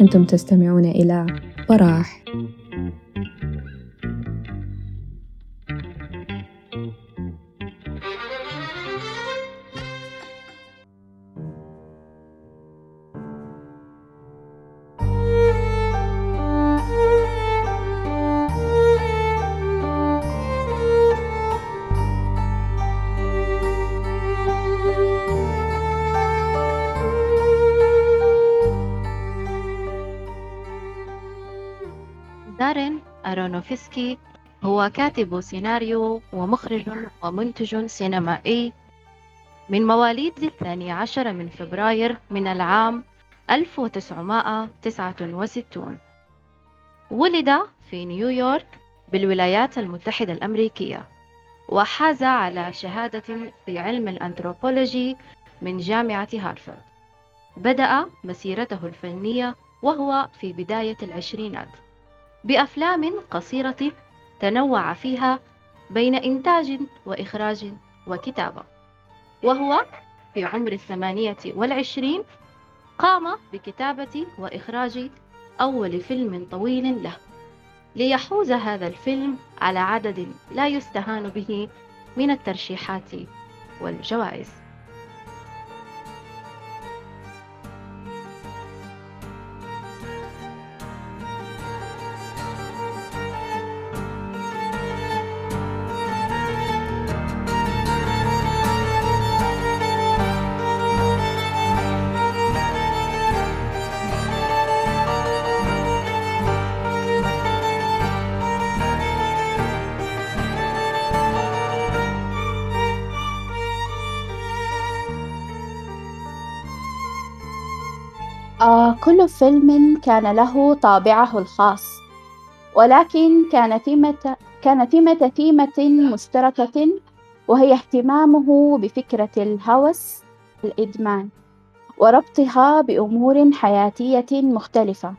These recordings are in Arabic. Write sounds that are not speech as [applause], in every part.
أنتم تستمعون إلى براح أرونوفسكي هو كاتب سيناريو ومخرج ومنتج سينمائي من مواليد الثاني عشر من فبراير من العام 1969 ولد في نيويورك بالولايات المتحدة الأمريكية وحاز على شهادة في علم الأنثروبولوجي من جامعة هارفارد. بدأ مسيرته الفنية وهو في بداية العشرينات. بأفلام قصيرة تنوع فيها بين إنتاج وإخراج وكتابة. وهو في عمر الثمانية والعشرين قام بكتابة وإخراج أول فيلم طويل له ليحوز هذا الفيلم على عدد لا يستهان به من الترشيحات والجوائز. كل فيلم كان له طابعه الخاص ولكن كان ثيمة كان ثيمة ثيمة مشتركة وهي اهتمامه بفكرة الهوس الإدمان وربطها بأمور حياتية مختلفة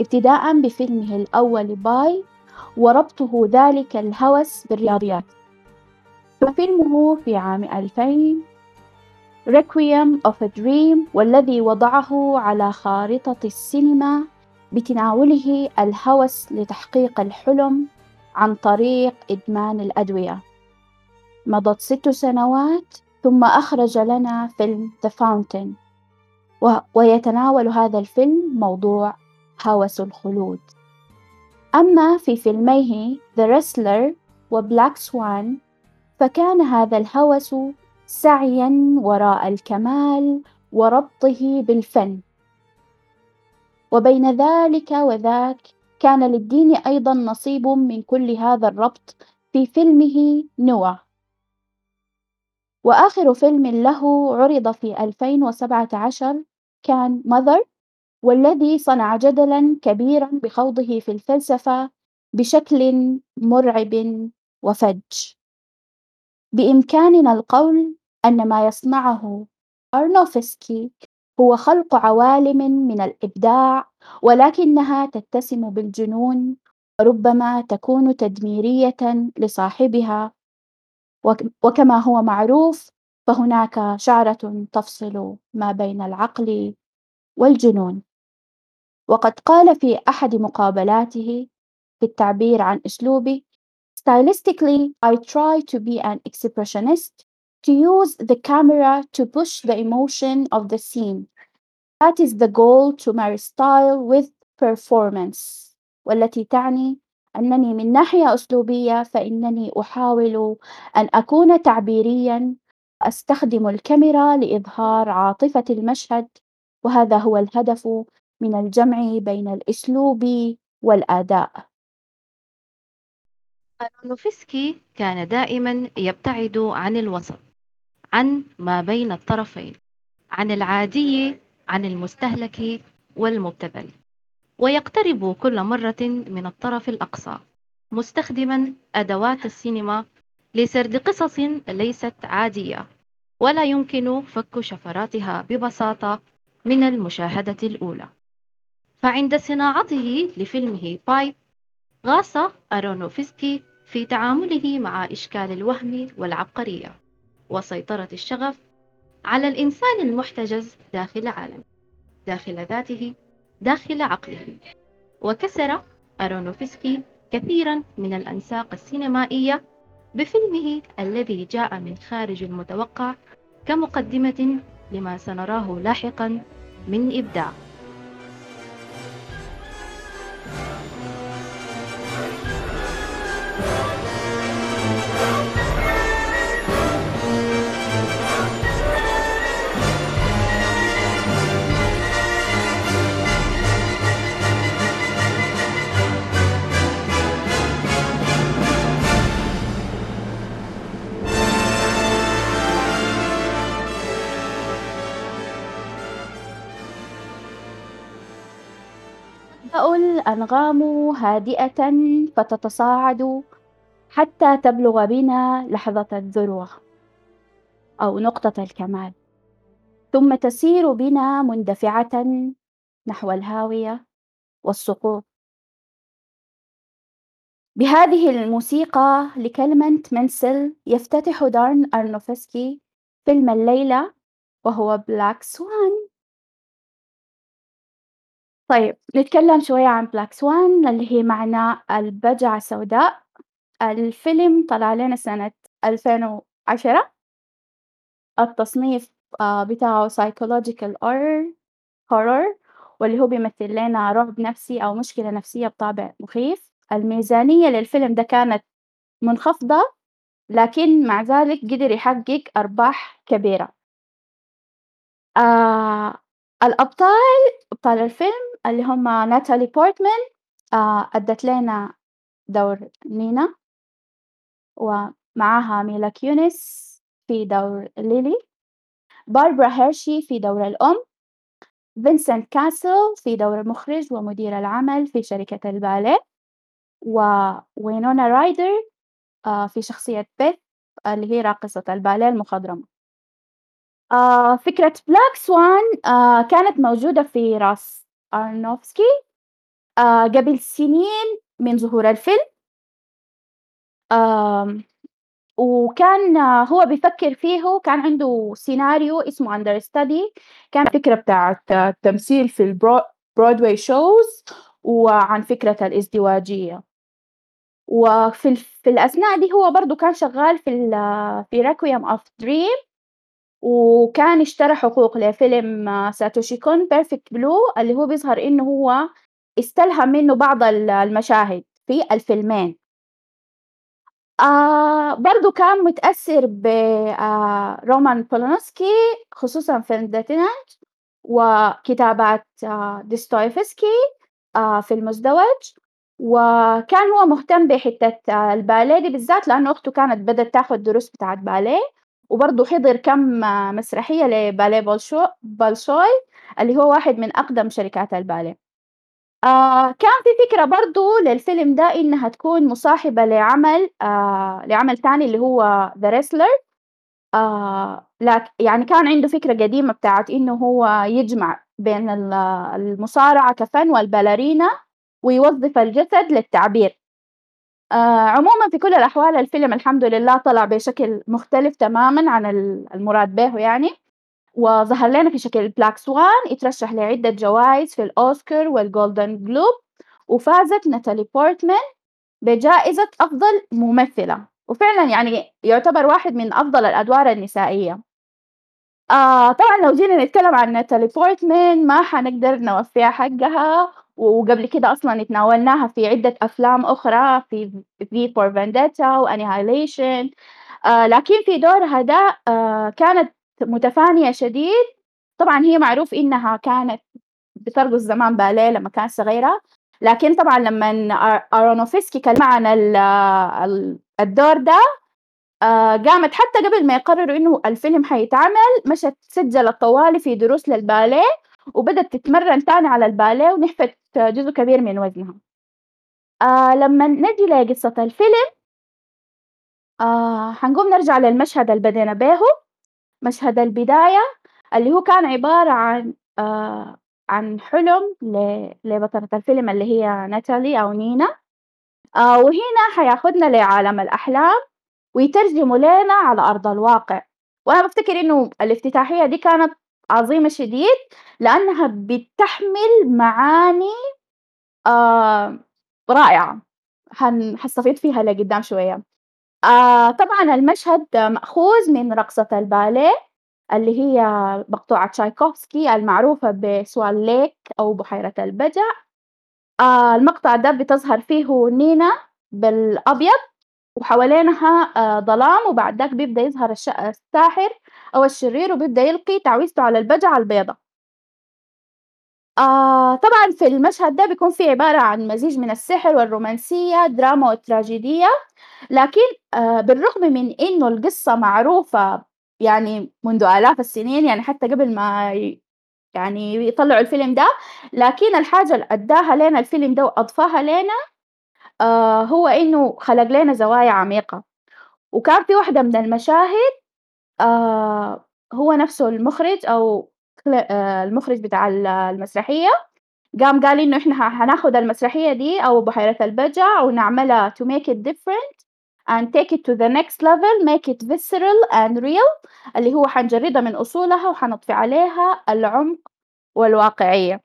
ابتداء بفيلمه الأول باي وربطه ذلك الهوس بالرياضيات. ففيلمه في عام 2000 Requiem of a Dream والذي وضعه على خارطة السينما بتناوله الهوس لتحقيق الحلم عن طريق إدمان الأدوية. مضت ست سنوات ثم أخرج لنا فيلم The Fountain. ويتناول هذا الفيلم موضوع هوس الخلود. أما في فيلميه The Wrestler و Black Swan فكان هذا الهوس سعيا وراء الكمال وربطه بالفن. وبين ذلك وذاك كان للدين أيضا نصيب من كل هذا الربط في فيلمه نوى وآخر فيلم له عرض في 2017 كان ماذر والذي صنع جدلا كبيرا بخوضه في الفلسفة بشكل مرعب وفج. بإمكاننا القول أن ما يصنعه أرنوفسكي هو خلق عوالم من الإبداع ولكنها تتسم بالجنون وربما تكون تدميرية لصاحبها. وكما هو معروف فهناك شعرة تفصل ما بين العقل والجنون. وقد قال في أحد مقابلاته في التعبير عن أسلوبي Stylistically, I try to be an expressionist, to use the camera to push the emotion of the scene. That is the goal to my style with performance. والتي تعني أنني من ناحية أسلوبية فإنني أحاول أن أكون تعبيريا أستخدم الكاميرا لإظهار عاطفة المشهد وهذا هو الهدف من الجمع بين الأسلوب والأداء أرونوفسكي كان دائما يبتعد عن الوسط عن ما بين الطرفين عن العادي عن المستهلك والمبتذل. ويقترب كل مرة من الطرف الأقصى مستخدما أدوات السينما لسرد قصص ليست عادية. ولا يمكن فك شفراتها ببساطة من المشاهدة الأولى. فعند صناعته لفيلمه بايب غاص أرونوفسكي في تعامله مع إشكال الوهم والعبقرية. وسيطرة الشغف على الإنسان المحتجز داخل عالمه داخل ذاته داخل عقله. وكسر أرونوفسكي كثيرا من الأنساق السينمائية بفيلمه الذي جاء من خارج المتوقع كمقدمة لما سنراه لاحقا من إبداع. تبدأ الأنغام هادئة فتتصاعد حتى تبلغ بنا لحظة الذروة أو نقطة الكمال. ثم تسير بنا مندفعة نحو الهاوية والسقوط. بهذه الموسيقى لكلمة منسل يفتتح دارن أرنوفسكي فيلم الليلة وهو بلاك سوان طيب نتكلم شوية عن بلاك سوان اللي هي معناه البجعة السوداء. الفيلم طلع لنا سنة 2010 التصنيف آه، بتاعه psychological horror horror واللي هو بيمثل لنا رعب نفسي أو مشكلة نفسية بطابع مخيف. الميزانية للفيلم ده كانت منخفضة لكن مع ذلك قدر يحقق أرباح كبيرة. آه الأبطال أبطال الفيلم اللي هم ناتالي بورتمان آه أدت لنا دور نينا ومعاها ميلا كيونس في دور ليلي باربرا هيرشي في دور الأم فينسنت كاسل في دور المخرج ومدير العمل في شركة الباليه ووينونا رايدر آه في شخصية بيث اللي هي راقصة الباليه المخضرمة. آه فكرة Black Swan آه كانت موجودة في راس أرنوفسكي آه قبل سنين من ظهور الفيلم. وكان هو بيفكر فيه كان عنده سيناريو اسمه Understudy كان فكرة بتاعت التمثيل في ال Broadway shows وعن فكرة الازدواجية. وفي في الأثناء دي هو برضو كان شغال في في Requiem of Dream وكان اشترى حقوق لفيلم ساتوشي كون Perfect Blue اللي هو بيظهر إنه هو استلهم منه بعض المشاهد في الفيلمين. آه برضو كان متأثر برومان آه بولانسكي خصوصا فيلم The Tenant وكتابات آه ديستويفسكي آه في المزدوج. وكان هو مهتم بحتة آه الباليه دي بالذات لأنه أخته كانت بدأت تاخد دروس بتاعت باليه. وبرضه حضر كم مسرحية لباليه بولشو بولشوي اللي هو واحد من أقدم شركات الباليه. آه كان في فكرة برضه للفيلم ده إنها تكون مصاحبة لعمل آه لعمل تاني اللي هو The Wrestler. آه لك يعني كان عنده فكرة قديمة بتاعت إنه هو يجمع بين المصارعة كفن والباليرينا ويوظف الجسد للتعبير. آه عموما في كل الأحوال الفيلم الحمد لله طلع بشكل مختلف تماما عن المراد به يعني. وظهر لنا في شكل Black Swan اترشح لعدة جوائز في الأوسكار والجولدن جلوب وفازت ناتالي بورتمان بجائزة أفضل ممثلة. وفعلا يعني يعتبر واحد من أفضل الأدوار النسائية. آه طبعا لو جينا نتكلم عن ناتالي بورتمان ما حنقدر نوفيها حقها. وقبل كده أصلا تناولناها في عدة أفلام أخرى في V for Vendetta و Annihilation آه لكن في دورها ده آه كانت متفانية شديد. طبعا هي معروف إنها كانت بترقص زمان باليه لما كانت صغيرة لكن طبعا لما أرونوفسكي كلمها عن الدور ده آه قامت حتى قبل ما يقرروا إنه الفيلم حيتعمل مشت سجلت طوالي في دروس للباليه. وبدت تتمرن تاني على الباليه ونحفت جزء كبير من وزنها. آه لما نجي لقصة الفيلم آه حنقوم نرجع للمشهد اللي بدينا بيه مشهد البداية اللي هو كان عبارة عن آه عن حلم لبطلة الفيلم اللي هي ناتالي أو نينا. آه وهنا حياخدنا لعالم الأحلام ويترجموا لنا على أرض الواقع، وأنا بافتكر إنه الافتتاحية دي كانت عظيمة شديد لأنها بتحمل معاني آه رائعة حن حاستفيض فيها لقدام شوية. آه طبعًا المشهد مأخوذ من رقصة الباليه اللي هي مقطوعة تشايكوفسكي المعروفة بسوان ليك أو بحيرة البجع. آه المقطع ده بتظهر فيه نينا بالأبيض وحوالينها آه ظلام وبعد ذاك بيبدأ يظهر الش الساحر أو الشرير وبيبدأ يلقي تعويذته على البجعة البيضا. آه طبعًا في المشهد ده بيكون في عبارة عن مزيج من السحر والرومانسية، دراما والتراجيدية، لكن آآ بالرغم من إنه القصة معروفة يعني منذ آلاف السنين، يعني حتى قبل ما يعني يطلعوا الفيلم ده، لكن الحاجة اللي أداها لينا الفيلم ده وأضفاها لينا آآ هو إنه خلق لينا زوايا عميقة، وكان في واحدة من المشاهد آآ هو نفسه المخرج أو آآ المخرج بتاع ال المسرحية قام قال إنه إحنا ح حناخد المسرحية دي أو بحيرة البجع ونعملها to make it different and take it to the next level make it visceral and real اللي هو حنجردها من أصولها وحنضفي عليها العمق والواقعية.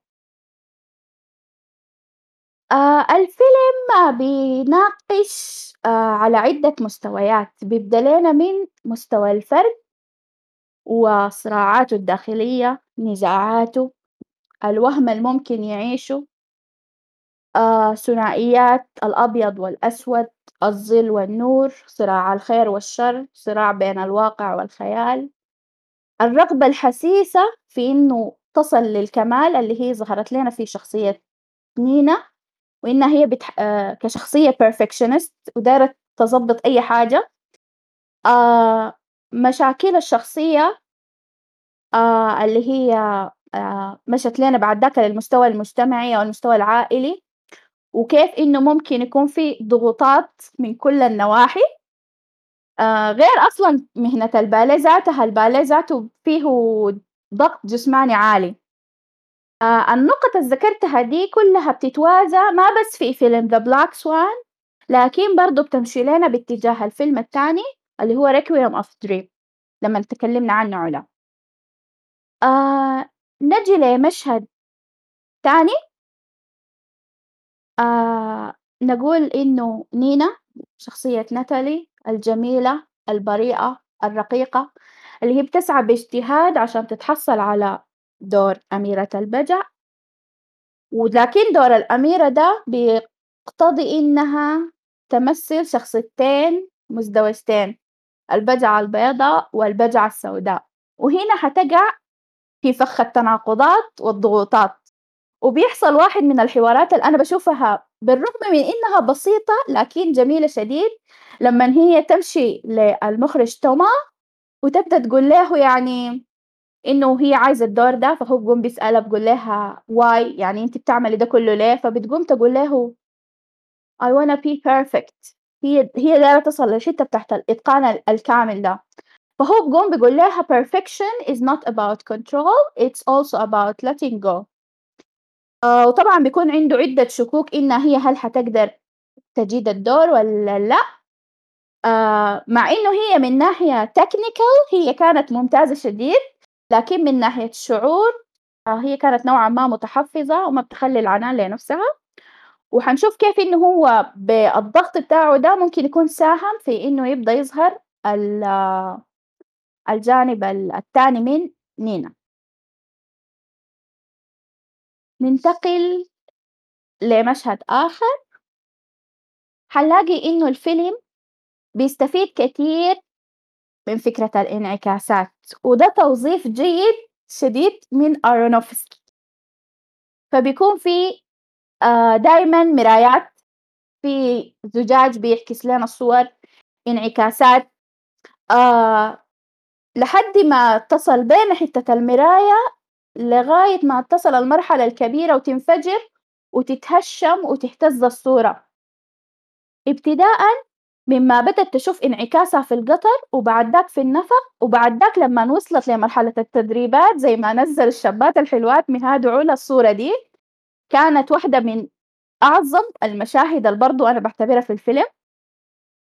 آآ الفيلم بيناقش آآ على عدة مستويات، بيبدأ من مستوى الفرد وصراعاته الداخلية، نزاعاته، الوهم الممكن يعيشه. آآ ثنائيات الأبيض والأسود، الظل والنور، صراع الخير والشر، صراع بين الواقع والخيال، الرغبة الحثيثة في إنه تصل للكمال اللي هي ظهرت لينا في شخصية نينا، وإنها هي بتح آآ كشخصية perfectionist ودايرة تضبط أي حاجة. آآ مشاكل الشخصية آآ اللي هي آآ مشت لينا بعد ذاك للمستوى المجتمعي أو المستوى العائلي، وكيف إنه ممكن يكون في ضغوطات من كل النواحي. آآ غير أصلًا مهنة الباليه ذاتها، الباليه ذاته فيه ضغط جسماني عالي. آآ النقط اللي ذكرتها دي كلها بتتوازى ما بس في فيلم The Black Swan لكن برضه بتمشي لينا باتجاه الفيلم التاني اللي هو Requiem of Dream لمّا تكلمنا عنه علا. آآ نجي لمشهد تاني آآ نقول إنه نينا شخصية ناتالي الجميلة، البريئة، الرقيقة، اللي هي بتسعى باجتهاد عشان تتحصل على دور أميرة البجع. ولكن دور الأميرة ده بيقتضي إنها تمثل شخصيتين مزدوجتين، البجعة البيضا والبجعة السوداء، وهنا حتقع في فخ التناقضات والضغوطات، وبيحصل واحد من الحوارات اللي أنا باشوفها بالرغم من إنها بسيطة لكن جميلة شديد، لمن هي تمشي للمخرج توما وتبدأ تقول له يعني إنه هي عايزة الدور ده، فهو بيقوم بيسألها بيقول لها why يعني أنتِ بتعملي ده كله ليه؟ فبتقوم تقول له I wanna be perfect. هي هي دايرة تصل للحتة بتاعة الإتقان ال الكامل ده، فهو بيقوم بيقول لها perfection is not about control it's also about letting go. آآ وطبعًا بيكون عنده عدة شكوك إنها هي هل حتقدر تجيد الدور والّا لأ؟ آآ مع إنه هي من ناحية technical هي كانت ممتازة شديد، لكن من ناحية الشعور آه هي كانت نوعًا ما متحفظة وما بتخلّي العنان لنفسها، وحنشوف كيف إنه هو بالضغط بتاعه ده ممكن يكون ساهم في إنه يبدأ يظهر ال الجانب ال التاني من نينا. ننتقل لمشهد آخر. حنلاقي إنه الفيلم بيستفيد كتير من فكرة الانعكاسات، وده توظيف جيد شديد من أرونوفسكي. فبيكون في آآ دايمًا مرايات، في زجاج بيعكس لنا الصور، انعكاسات، آآ لحد ما تصل بين حتة المراية لغاية ما تصل المرحلة الكبيرة وتنفجر وتتهشم وتهتز الصورة. ابتداءً مما بدأت تشوف انعكاسها في القطر وبعد ذاك في النفق، وبعد ذاك لمن وصلت لمرحلة التدريبات زي ما نزّل الشابات الحلوات مهاد وعلا الصورة دي، كانت واحدة من أعظم المشاهد اللي برضه أنا باعتبرها في الفيلم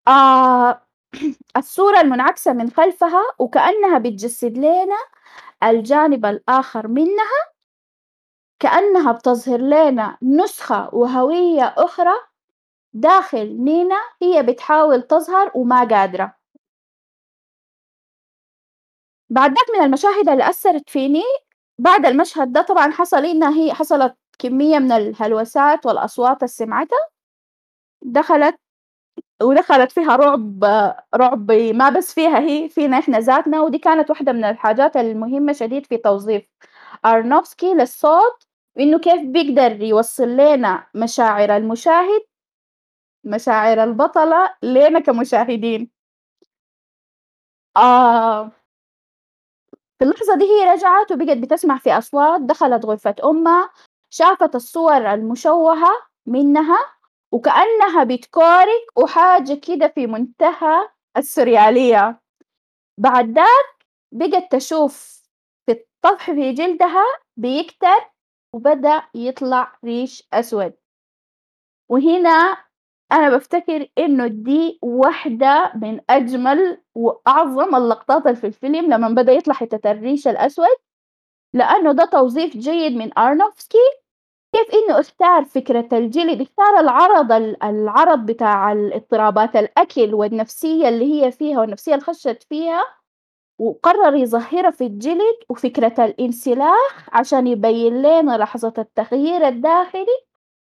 آه [clears throat] الصورة المنعكسة من خلفها وكأنها بتجسد لينا الجانب الآخر منها كأنها بتظهر لنا نسخة وهوية أخرى داخل نينا هي بتحاول تظهر وما قادرة. بعد داك من المشاهد اللي أثّرت فيني بعد المشهد ده طبعًا حصل إنها هي حصلت كمية من الهلوسات والأصوات اللي سمعتها، دخلت ودخلت فيها رعب رعب ما بس فيها هي فينا إحنا ذاتنا، ودي كانت واحدة من الحاجات المهمة شديد في توظيف أرنوفسكي للصوت، وإنه كيف بيقدر يوصّل لينا مشاعر المشاهد، مشاعر البطلة لينا كمشاهدين. آه في اللحظة دي هي رجعت وبقت بتسمع في أصوات، دخلت غرفة أمها، شافت الصور المشوهة منها وكأنها بتكورك وحاجة كده في منتهى السريالية، بعد داك بقت تشوف في الطفح في جلدها بيكتر وبدأ يطلع ريش أسود، وهنا أنا بافتكر إنه دي واحدة من أجمل وأعظم اللقطات اللي في الفيلم لمن بدأ يطلع حتة الريش الأسود، لأنه ده توظيف جيد من أرنوفسكي، كيف إنه اختار فكرة الجلد، اختار العرض ال العرض بتاع اضطرابات الأكل والنفسية اللي هي فيها والنفسية اللي خشت فيها، وقرر يظهرها في الجلد وفكرة الإنسلاخ عشان يبين لينا لحظة التغيير الداخلي،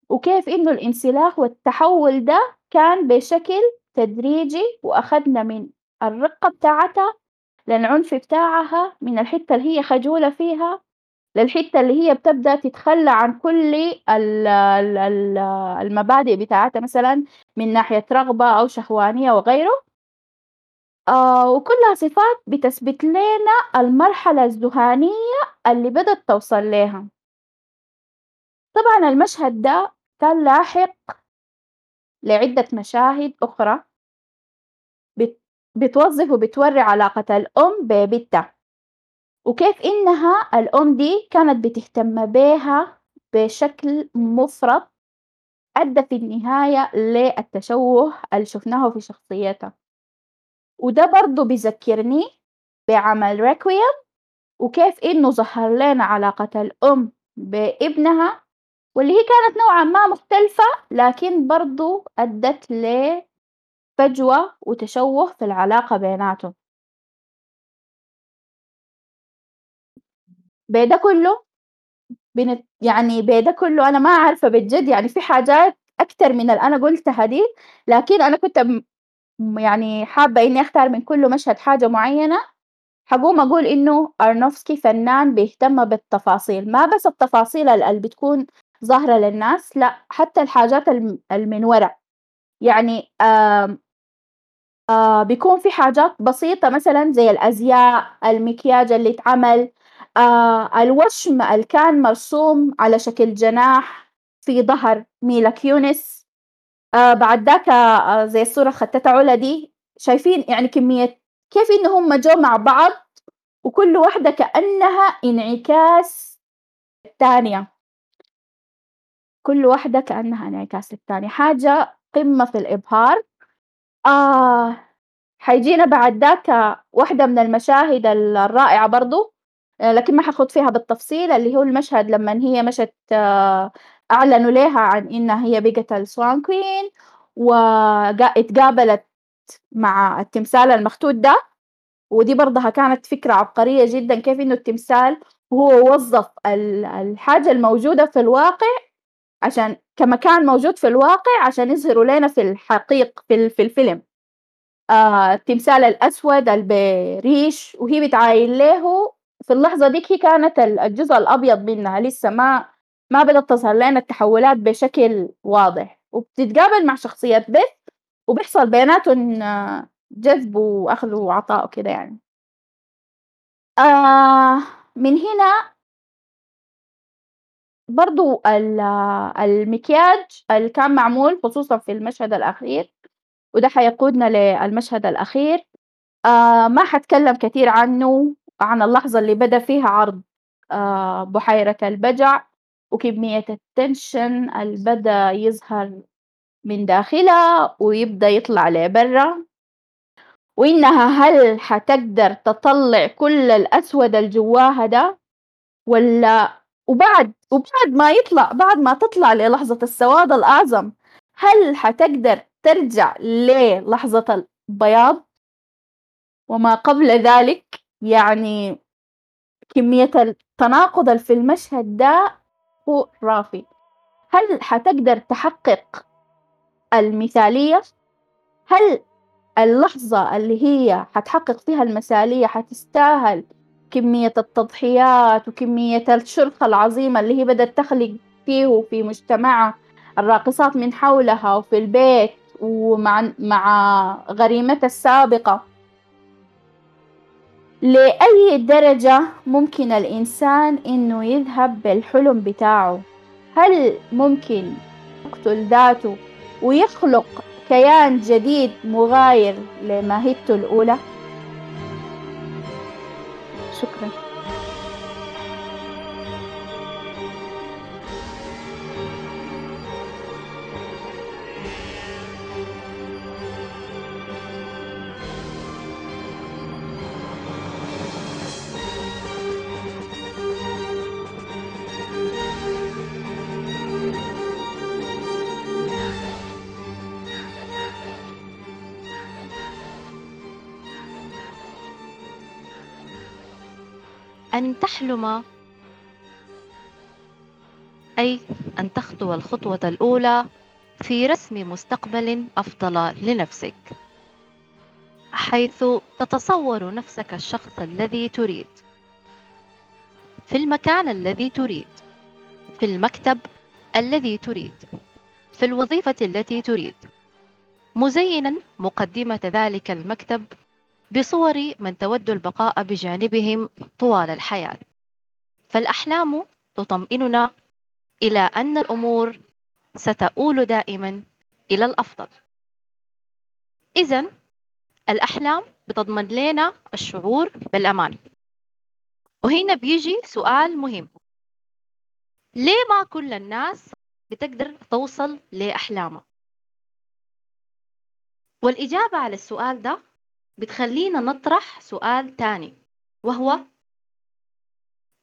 وكيف إنه الإنسلاخ والتحول ده كان بشكل تدريجي وأخدنا من الرقة بتاعتها للعنف بتاعها، من الحتة اللي هي خجولة فيها للحتة اللي هي بتبدأ تتخلى عن كل ال ال ال المبادئ بتاعتها مثلًا من ناحية رغبة أو شهوانية وغيره. آه وكلها صفات بتثبت لينا المرحلة الذهانية اللي بدأت توصل ليها. طبعًا المشهد ده كان لاحق لعدة مشاهد أخرى بتوظّف وبتورّي علاقة الأم ببنتها، وكيف إنها الأم دي كانت بتهتم بيها بشكل مُفرط، أدّى في النهاية للتشوُّه اللي شُفناه في شخصيتها، وده برضه بيذكّرني بعمل requiem وكيف إنه ظهّر لنا علاقة الأم بابنها، واللي هي كانت نوعًا ما مختلفة، لكن برضه أدّت لفجوة وتشوُّه في العلاقة بيناتهم. بي ده كلّه بنت يعني بي ده كلّه أنا ما عارفة بجد يعني في حاجات أكتر من اللي أنا قُلتها دي، لكن أنا كنت يعني حابة إني أختار من كل مشهد حاجة معيّنة، حاقوم أقول إنه أرنوفسكي فنان بيهتم بالتفاصيل، ما بس التفاصيل ال اللي بتكون ظاهرة للناس، لأ حتى الحاجات الم اللي من ورا، يعني آه بيكون في حاجات بسيطة مثلًا زي الأزياء، المكياج اللي اتعمل، آه الوشم اللي كان مرسوم على شكل جناح في ضهر ميلا كيونس، آه بعد آه زي الصورة خدتها علا دي، شايفين يعني كمية كيف إن هم جو مع بعض وكل واحدة كأنها انعكاس التانية. كل واحدة كأنها انعكاس للتانية، حاجة قمة في الإبهار. آه حيجينا بعد داك واحدة من المشاهد ال الرائعة برضه، لكن ما حاخوض فيها بالتفصيل، اللي هو المشهد لمن هي مشت أعلنوا ليها عن إنها هي بقت queen وق اتقابلت مع التمثال المختوت ده، ودي برضها كانت فكرة عبقرية جدًا، كيف إنه التمثال هو وظّف ال الحاجة الموجودة في الواقع عشان كمكان موجود في الواقع عشان يظهروا لينا في الحقيق في في الفيلم. آه التمثال الأسود اللي بريش وهي بتعاين له في اللحظة ديك هي كانت ال الجزء الأبيض منها لسه ما ما بدأت تظهر لينا التحولات بشكل واضح، وبتتقابل مع شخصية بيث وبيحصل بيناتهم جذب وأخذ وعطاء وكده يعني. آه من هنا برضه ال المكياج اللي كان معمول خصوصًا في المشهد الأخير، وده حيقودنا للمشهد الأخير، آه ما حاتكلم كتير عنه، عن اللحظة اللي بدأ فيها عرض آه بحيرة البجع، وكمية التنشن اللي بدأ يظهر من داخلها ويبدأ يطلع لبرا. وإنها هل حتقدر تطلع كل الأسود الجواها ده ولا وبعد وبعد ما يطلع بعد ما تطلع للحظة السواد الأعظم هل حتقدر ترجع للحظة البياض؟ وما قبل ذلك يعني كمية التناقض في المشهد ده هو رافي. هل حتقدر تحقق المثالية؟ هل اللحظة اللي هي حتحقق فيها المثالية حتستاهل كمية التضحيات وكمية الشرخة العظيمة اللي هي بدأت تخلق فيه في مجتمعها الراقصات من حولها وفي البيت ومع مع غريمتها السابقة. لأي درجة ممكن الإنسان إنه يذهب بالحلم بتاعه؟ هل ممكن يقتل ذاته ويخلق كيان جديد مغاير لماهيته الأولى؟ شكرا أن تحلم. أي أن تخطو الخطوة الأولى في رسم مستقبل أفضل لنفسك حيث تتصور نفسك الشخص الذي تريد. في المكان الذي تريد في المكتب الذي تريد في الوظيفة التي تريد. مزينا مقدمة ذلك المكتب بصور من تود البقاء بجانبهم طوال الحياة. فالأحلام تطمئننا إلى أن الأمور ستؤول دائما إلى الأفضل. إذا الأحلام بتضمن لنا الشعور بالأمان. وهنا بيجي سؤال مهم. ليه ما كل الناس بتقدر توصل لأحلامها؟ والإجابة على السؤال ده بتخلينا نطرح سؤال تاني وهو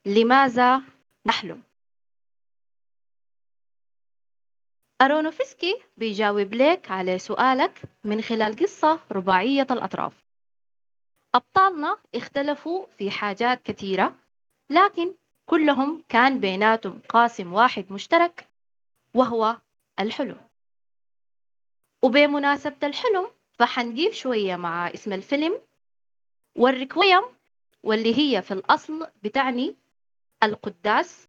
لماذا نحلم؟ أرونوفسكي بيجاوب لك على سؤالك من خلال قصة رباعية الأطراف أبطالنا اختلفوا في حاجات كثيرة لكن كلهم كان بيناتهم قاسم واحد مشترك وهو الحلم وبمناسبة الحلم فحنجيب شوية مع اسم الفيلم والريكويم واللي هي في الأصل بتعني القداس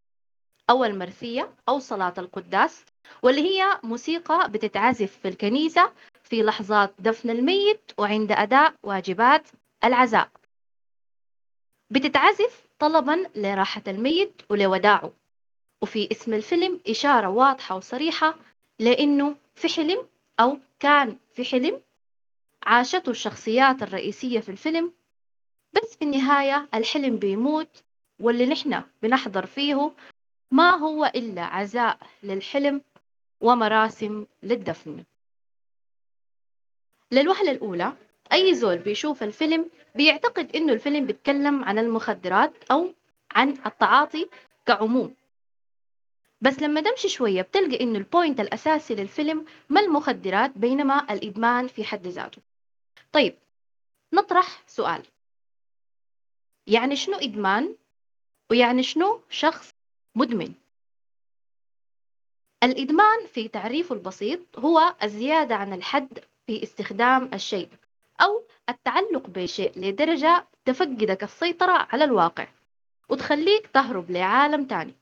أو المرثية أو صلاة القداس واللي هي موسيقى بتتعزف في الكنيسة في لحظات دفن الميت وعند أداء واجبات العزاء. بتتعزف طلبا لراحة الميت ولوداعه. وفي اسم الفيلم إشارة واضحة وصريحة لأنه في حلم أو كان في حلم عاشته الشخصيات الرئيسية في الفيلم بس في النهاية الحلم بيموت واللي نحن بنحضر فيه ما هو إلا عزاء للحلم ومراسم للدفن. للوهلة الأولى أي زول بيشوف الفيلم بيعتقد إنه الفيلم بيتكلم عن المخدرات أو عن التعاطي كعموم. بس لما نمشي شوية بتلقى إنه البوينت الأساسي للفيلم ما المخدرات بينما الإدمان في حد ذاته. طيب نطرح سؤال. يعني شنو إدمان ويعني شنو شخص مدمن؟ الإدمان في تعريفه البسيط هو الزيادة عن الحد في استخدام الشيء أو التعلق بشيء لدرجة تفقدك السيطرة على الواقع وتخليك تهرب لعالم تاني.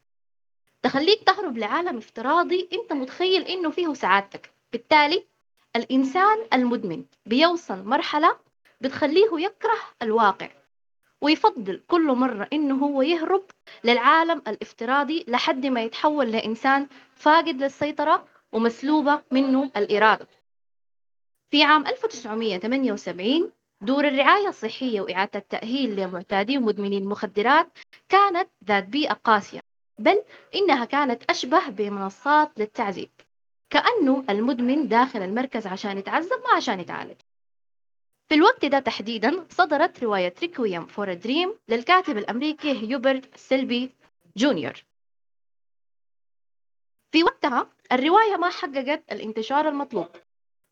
تخليك تهرب لعالم افتراضي أنت متخيل إنه فيه سعادتك. بالتالي الإنسان المدمن بيوصل مرحلة بتخليه يكره الواقع ويفضل كل مرة إنه هو يهرب للعالم الافتراضي لحد ما يتحول لإنسان فاقد للسيطرة ومسلوبة منه الإرادة. في عام 1978 دور الرعاية الصحية وإعادة التأهيل لمعتادي ومدمني المخدرات كانت ذات بيئة قاسية بل إنها كانت أشبه بمنصات للتعذيب. كأنه المدمن داخل المركز عشان يتعذب ما عشان يتعالج. في الوقت ده تحديدا صدرت رواية Requiem for Dream للكاتب الأمريكي هيوبرت سيلبي جونيور. في وقتها الرواية ما حققت الانتشار المطلوب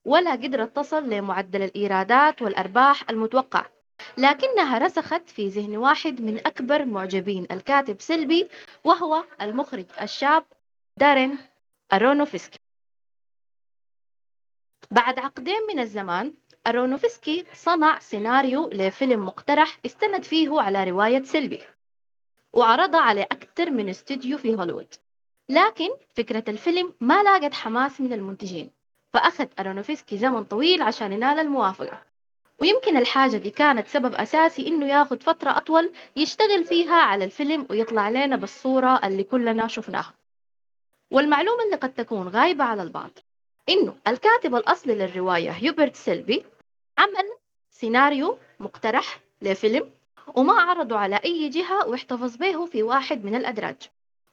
ولا قدرت تصل لمعدل الإيرادات والأرباح المتوقع لكنها رسخت في ذهن واحد من أكبر معجبين الكاتب سيلبي وهو المخرج الشاب دارين أرونوفسكي. بعد عقدين من الزمان أرونوفسكي صنع سيناريو لفيلم مقترح استند فيه على رواية سيلبي وعرضها على أكثر من استوديو في هوليوود. لكن فكرة الفيلم ما لاقت حماس من المنتجين فأخذ أرونوفسكي زمن طويل عشان ينال الموافقة. ويمكن الحاجة دي كانت سبب أساسي إنه ياخد فترة أطول يشتغل فيها على الفيلم ويطلع لنا بالصورة اللي كلنا شفناها. والمعلومة اللي قد تكون غايبة على البعض إنه الكاتب الأصلي للرواية هيوبرت سيلبي عمل سيناريو مقترح لفيلم وما عرضه على أي جهة واحتفظ به في واحد من الأدراج.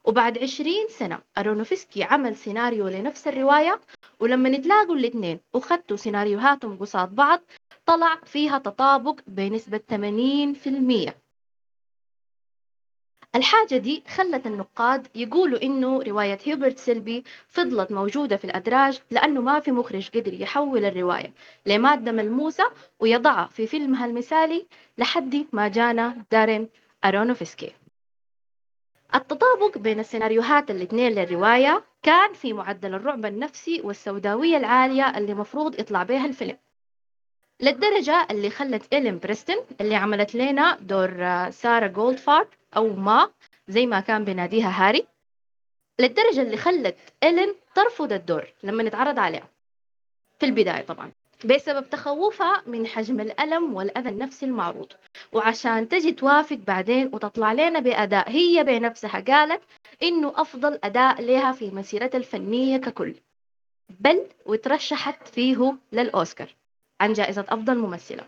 وبعد عشرين سنة أرونوفسكي عمل سيناريو لنفس الرواية ولما اتلاقوا الاثنين وختوا سيناريوهاتهم قصاد بعض طلع فيها تطابق بنسبة 80% الحاجة دي خلت النقاد يقولوا إنه رواية هيوبرت سيلبي فضلت موجودة في الأدراج لأنه ما في مخرج قدر يحول الرواية لمادة ملموسة ويضعها في فيلمها المثالي لحد ما جانا دارين أرونوفسكي. التطابق بين السيناريوهات الاثنين للرواية كان في معدل الرعب النفسي والسوداوية العالية اللي مفروض يطلع بها الفيلم. للدرجة اللي خلت إيلين بيرستين اللي عملت لنا دور سارة جولدفارب أو Ma زي ما كان بيناديها هاري. للدرجة اللي خلت إيلين ترفض الدور لما اتعرض عليها في البداية طبعا. بسبب تخوفها من حجم الألم والأذى النفسي المعروض. وعشان تجي توافق بعدين وتطلع لنا بأداء هي بنفسها قالت إنه أفضل أداء لها في مسيرتها الفنية ككل. بل وترشحت فيه للأوسكار. عن جائزة أفضل ممثلة.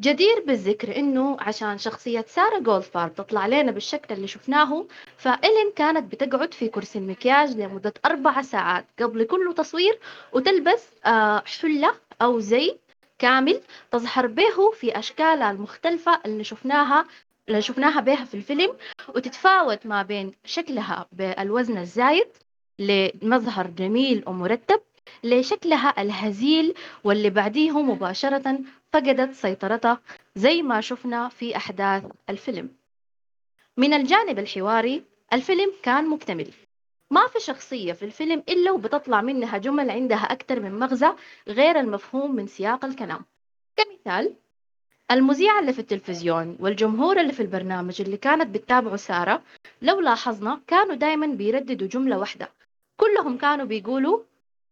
جدير بالذكر إنه عشان شخصية سارة جولدفارب تطلع لنا بالشكل اللي شفناه فإلين كانت بتقعد في كرسي المكياج لمدة أربع ساعات قبل كل تصوير وتلبس آه، حلة أو زي كامل تظهر به في أشكالها المختلفة اللي شفناها اللي شفناها بها في الفيلم وتتفاوت ما بين شكلها بالوزن الزايد لمظهر جميل ومرتب لشكلها الهزيل واللي بعديه مباشرة فقدت سيطرتها زي ما شفنا في أحداث الفيلم. من الجانب الحواري الفيلم كان مكتمل. ما في شخصية في الفيلم إلا وبتطلع منها جمل عندها أكثر من مغزى غير المفهوم من سياق الكلام. كمثال المذيعة اللي في التلفزيون والجمهور اللي في البرنامج اللي كانت بتتابعه سارة لو لاحظنا كانوا دايما بيرددوا جملة واحدة. كلهم كانوا بيقولوا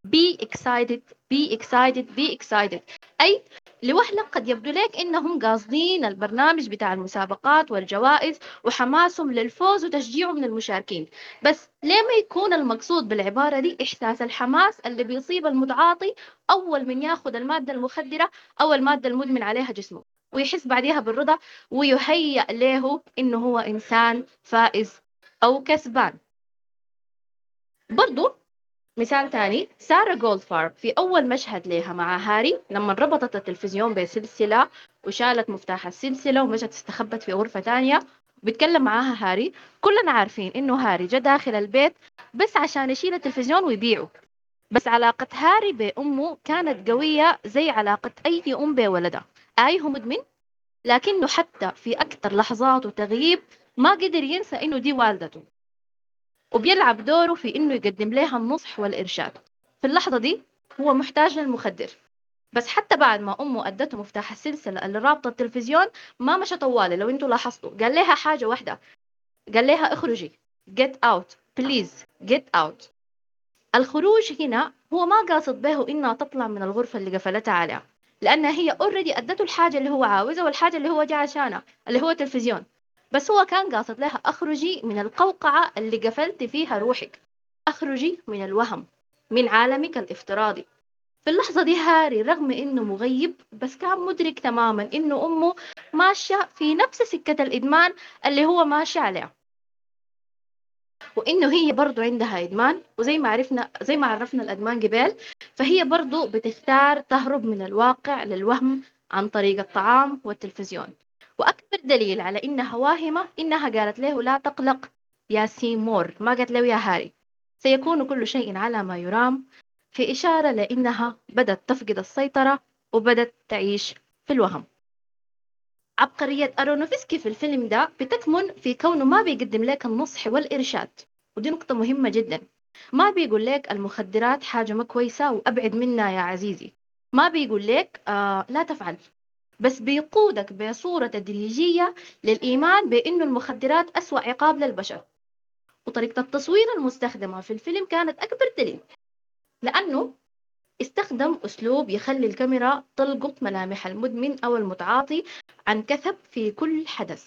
be excited be excited be excited. أي لوهلة قد يبدو لك إنهم قاصدين البرنامج بتاع المسابقات والجوائز وحماسهم للفوز وتشجيعهم من المشاركين بس ليه ما يكون المقصود بالعبارة دي إحساس الحماس اللي بيصيب المتعاطي أول من ياخذ المادة المخدرة أو المادة المدمن عليها جسمه ويحس بعدها بالرضا ويهيأ له إنه هو إنسان فائز أو كسبان. برضو مثال تاني سارة جولدفارب في أول مشهد لها مع هاري لما ربطت التلفزيون بسلسلة وشالت مفتاح السلسلة ومشت استخبت في غرفة تانية بيتكلم معاها هاري. كلنا عارفين إنه هاري جا داخل البيت بس عشان يشيل التلفزيون ويبيعه. بس علاقة هاري بأمه كانت قوية زي علاقة أي أم بولدها. آي هو مدمن؟ لكنه حتى في أكثر لحظات وتغييب ما قدر ينسى إنه دي والدته. وبيلعب دوره في إنه يقدم لها النصح والإرشاد. في اللحظة دي هو محتاج للمخدر. بس حتى بعد ما أمه أدته مفتاح السلسلة اللي رابطة التلفزيون ما مشى طوالي. لو أنتوا لاحظتوا قال لها حاجة واحدة. قال لها اخرجي. Get out. Please get out. الخروج هنا هو ما قاصد به إنها تطلع من الغرفة اللي قفلتها عليها. لأنها هي اوريدي أدته الحاجة اللي هو عاوزها والحاجة اللي هو جاء عشانها اللي هو التلفزيون. بس هو كان قاصد لها أخرجي من القوقعة اللي قفلت فيها روحك. أخرجي من الوهم من عالمك الافتراضي. في اللحظة دي هاري رغم إنه مغيب بس كان مدرك تماما إنه أمه ماشية في نفس سكة الإدمان اللي هو ماشي عليها. وإنه هي برضو عندها إدمان وزي ما عرفنا زي ما عرفنا الأدمان قبل فهي برضو بتختار تهرب من الواقع للوهم عن طريق الطعام والتلفزيون. وأكبر دليل على إنها واهمة إنها قالت له لا تقلق يا سيمور ما قالت له يا هاري. سيكون كل شيء على ما يرام. في إشارة لأنها بدأت تفقد السيطرة وبدأت تعيش في الوهم. عبقرية أرونوفسكي في الفيلم ده بتكمن في كونه ما بيقدم لك النصح والإرشاد. ودي نقطة مهمة جدا. ما بيقول لك المخدرات حاجة ما كويسة وأبعد منها يا عزيزي. ما بيقول لك آه لا تفعل. بس بيقودك بصورة تدريجية للإيمان بأنه المخدرات أسوأ عقاب للبشر. وطريقة التصوير المستخدمة في الفيلم كانت أكبر دليل لأنه استخدم أسلوب يخلي الكاميرا تلقط ملامح المدمن أو المتعاطي عن كثب في كل حدث.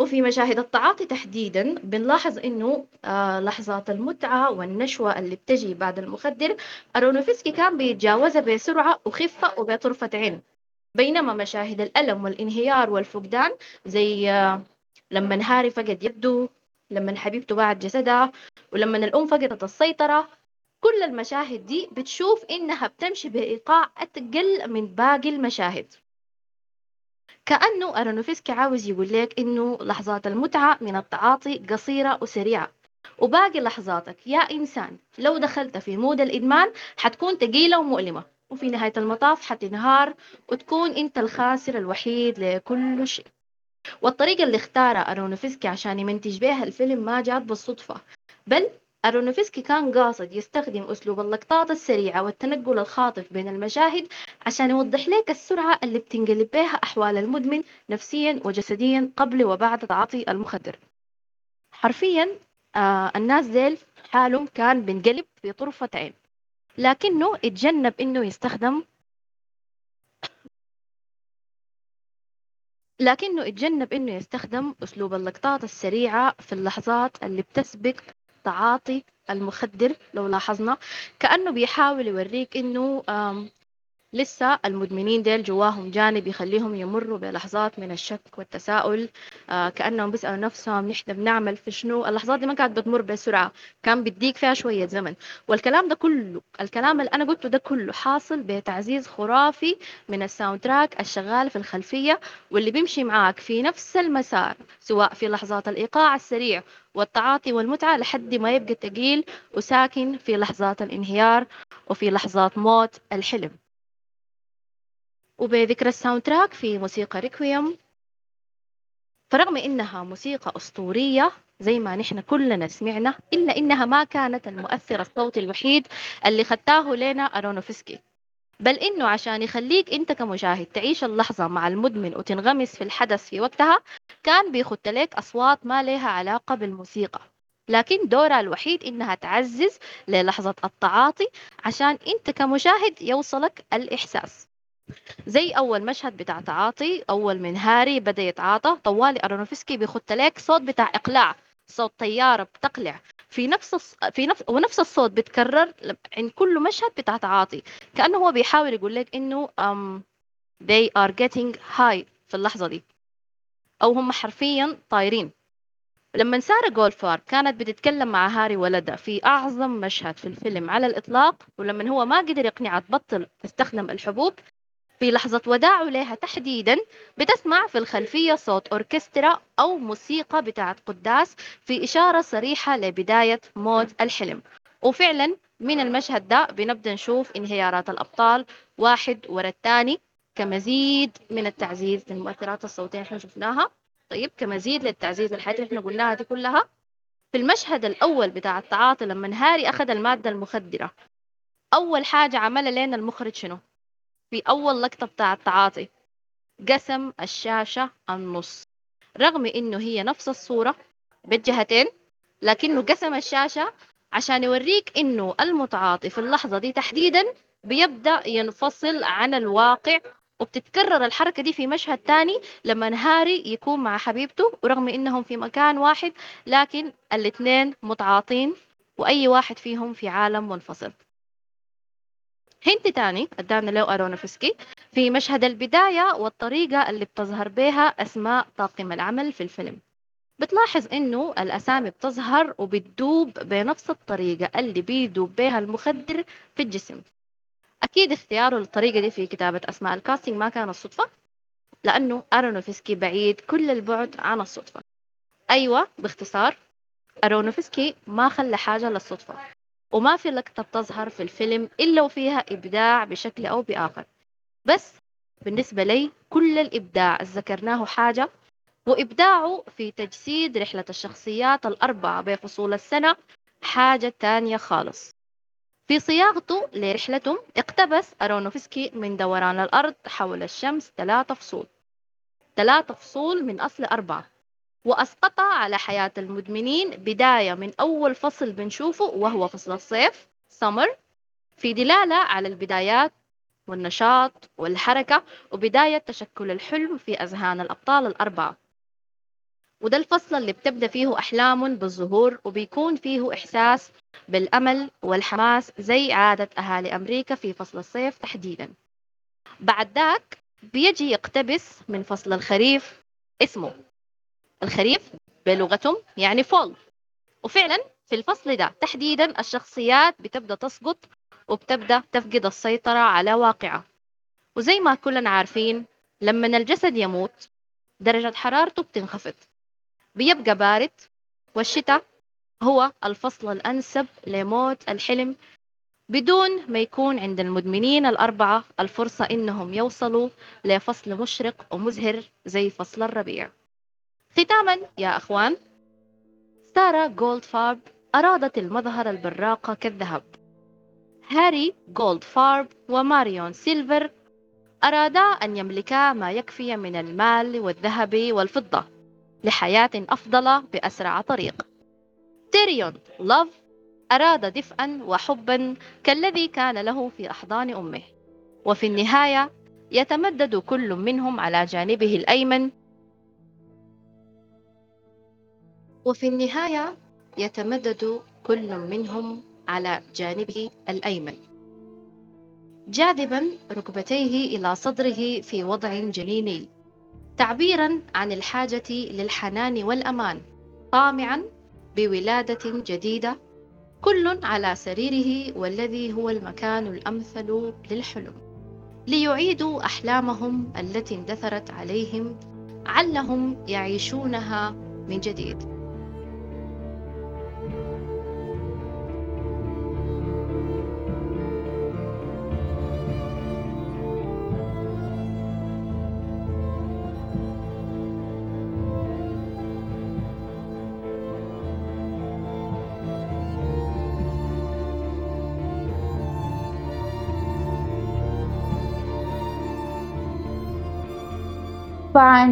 وفي مشاهد التعاطي تحديدا بنلاحظ إنه آه لحظات المتعة والنشوة اللي بتجي بعد المخدر. أرونوفسكي كان بيتجاوزها بسرعة وخفة وبطرفة عين. بينما مشاهد الألم والانهيار والفقدان زي آه لما هاري فقد يده لما حبيبته باعت جسدها ولما الأم فقدت السيطرة كل المشاهد دي بتشوف إنها بتمشي بإيقاع أتقل من باقي المشاهد. كأنه أرونوفسكي عاوز يقول لك إنه لحظات المتعة من التعاطي قصيرة وسريعة. وباقي لحظاتك يا إنسان لو دخلت في مود الإدمان حتكون تقيلة ومؤلمة. وفي نهاية المطاف حتنهار وتكون أنت الخاسر الوحيد لكل شيء. والطريقة اللي اختارها أرونوفسكي عشان يمنتج بها الفيلم ما جات بالصدفة. بل أرونوفسكي كان قاصد يستخدم أسلوب اللقطات السريعة والتنقل الخاطف بين المشاهد عشان يوضح لك السرعة اللي بتنقلب بها أحوال المدمن نفسيا وجسديا قبل وبعد تعاطي المخدر. حرفيا آه الناس ديل حالهم كان بينقلب في طرفة عين لكنه اتجنب إنه يستخدم لكنه اتجنب إنه يستخدم أسلوب اللقطات السريعة في اللحظات اللي بتسبق تعاطي المخدر لو لاحظنا كأنه بيحاول يوريك إنه لسه المدمنين ديل جواهم جانب يخليهم يمروا بلحظات من الشك والتساؤل آه كأنهم بيسألوا نفسهم نحن بنعمل في شنو؟ اللحظات دي ما كانت بتمر بسرعة كان بيديك فيها شوية زمن. والكلام ده كله الكلام اللي أنا قلته ده كله حاصل بتعزيز خرافي من ال soundtrack الشغال في الخلفية واللي بيمشي معاك في نفس المسار سواء في لحظات الإيقاع السريع والتعاطي والمتعة لحد ما يبقى تقيل وساكن في لحظات الانهيار وفي لحظات موت الحلم. وبذكر ال soundtrack في موسيقى Requiem فرغم إنها موسيقى أسطورية زي ما نحن كلنا سمعنا إلا إنها ما كانت المؤثر الصوتي الوحيد اللي خدتاه لنا أرونوفسكي. بل إنه عشان يخليك أنت كمشاهد تعيش اللحظة مع المدمن وتنغمس في الحدث في وقتها كان بيخط لك أصوات ما لها علاقة بالموسيقى. لكن دورها الوحيد إنها تعزز للحظة التعاطي عشان أنت كمشاهد يوصلك الإحساس. زي أول مشهد بتاع تعاطي أول من هاري بدأ يتعاطى. طوالي أرونوفسكي بيخط لك صوت بتاع إقلاع صوت طيارة بتقلع. في نفس الص... في نفس ونفس الصوت بيتكرر عند كل مشهد بتاع تعاطي. كأنه هو بيحاول يقول لك إنه um, they are getting high في اللحظة دي. أو هم حرفيا طايرين. لما سارة جولفار كانت بتتكلم مع هاري ولدها في أعظم مشهد في الفيلم على الإطلاق ولما هو ما قدر يقنعها تبطل تستخدم الحبوب في لحظة وداعه لها تحديدا بتسمع في الخلفية صوت أوركسترا أو موسيقى بتاعت قداس في إشارة صريحة لبداية موت الحلم. وفعلا من المشهد ده بنبدأ نشوف انهيارات الأبطال واحد ورا الثاني كمزيد من التعزيز للمؤثرات الصوتية إحنا شفناها. طيب كمزيد للتعزيز الحاجات اللي إحنا قلناها دي كلها. في المشهد الأول بتاع التعاطي لما هاري أخذ المادة المخدرة أول حاجة عملها لنا المخرج شنو؟ في أول لقطة بتاع التعاطي قسم الشاشة النص. رغم إنه هي نفس الصورة بالجهتين لكنه قسم الشاشة عشان يوريك إنه المتعاطي في اللحظة دي تحديدا بيبدأ ينفصل عن الواقع وبتتكرر الحركة دي في مشهد تاني لما هاري يكون مع حبيبته ورغم إنهم في مكان واحد لكن الاثنين متعاطين وأي واحد فيهم في عالم منفصل. هنت تاني ادانا لو أرونوفسكي في مشهد البداية والطريقة اللي بتظهر بها أسماء طاقم العمل في الفيلم. بتلاحظ إنه الأسامي بتظهر وبتدوب بنفس الطريقة اللي بيدوب بها المخدر في الجسم. أكيد اختياره للطريقة دي في كتابة أسماء الكاستنج ما كانت صدفة لأنه أرونوفسكي بعيد كل البعد عن الصدفة. أيوة باختصار أرونوفسكي ما خلى حاجة للصدفة. وما في لقطة بتظهر في الفيلم إلا وفيها إبداع بشكل أو بآخر. بس بالنسبة لي كل الإبداع ذكرناه حاجة وإبداعه في تجسيد رحلة الشخصيات الأربعة بفصول السنة حاجة تانية خالص. في صياغته لرحلته اقتبس أرونوفسكي من دوران الأرض حول الشمس ثلاثة فصول. ثلاثة فصول من أصل أربعة. وأسقطها على حياة المدمنين بداية من أول فصل بنشوفه وهو فصل الصيف سمر في دلالة على البدايات والنشاط والحركة وبداية تشكل الحلم في أذهان الأبطال الأربعة. وده الفصل اللي بتبدأ فيه أحلام بالظهور وبيكون فيه إحساس بالأمل والحماس زي عادة أهالي أمريكا في فصل الصيف تحديدا. بعد ذاك بيجي يقتبس من فصل الخريف اسمه. الخريف بلغتهم يعني فول وفعلا في الفصل ده تحديدا الشخصيات بتبدأ تسقط وبتبدأ تفقد السيطرة على واقعها. وزي ما كلنا عارفين لما الجسد يموت درجة حرارته بتنخفض. بيبقى بارد والشتاء هو الفصل الأنسب لموت الحلم بدون ما يكون عند المدمنين الأربعة الفرصة إنهم يوصلوا لفصل مشرق ومزهر زي فصل الربيع. ختاما يا أخوان سارة جولدفارب أرادت المظهر البراقة كالذهب. هاري جولدفارب وماريون سيلفر أرادا أن يملكا ما يكفي من المال والذهب والفضة لحياة أفضل بأسرع طريق. تيريون لوف أراد دفئا وحبا كالذي كان له في أحضان أمه. وفي النهاية يتمدد كل منهم على جانبه الأيمن وفي النهاية يتمدد كل منهم على جانبه الأيمن. جاذبا ركبتيه إلى صدره في وضع جنيني. تعبيرا عن الحاجة للحنان والأمان. طامعا بولادة جديدة. كل على سريره والذي هو المكان الأمثل للحلم. ليعيدوا أحلامهم التي اندثرت عليهم. علهم يعيشونها من جديد. طبعا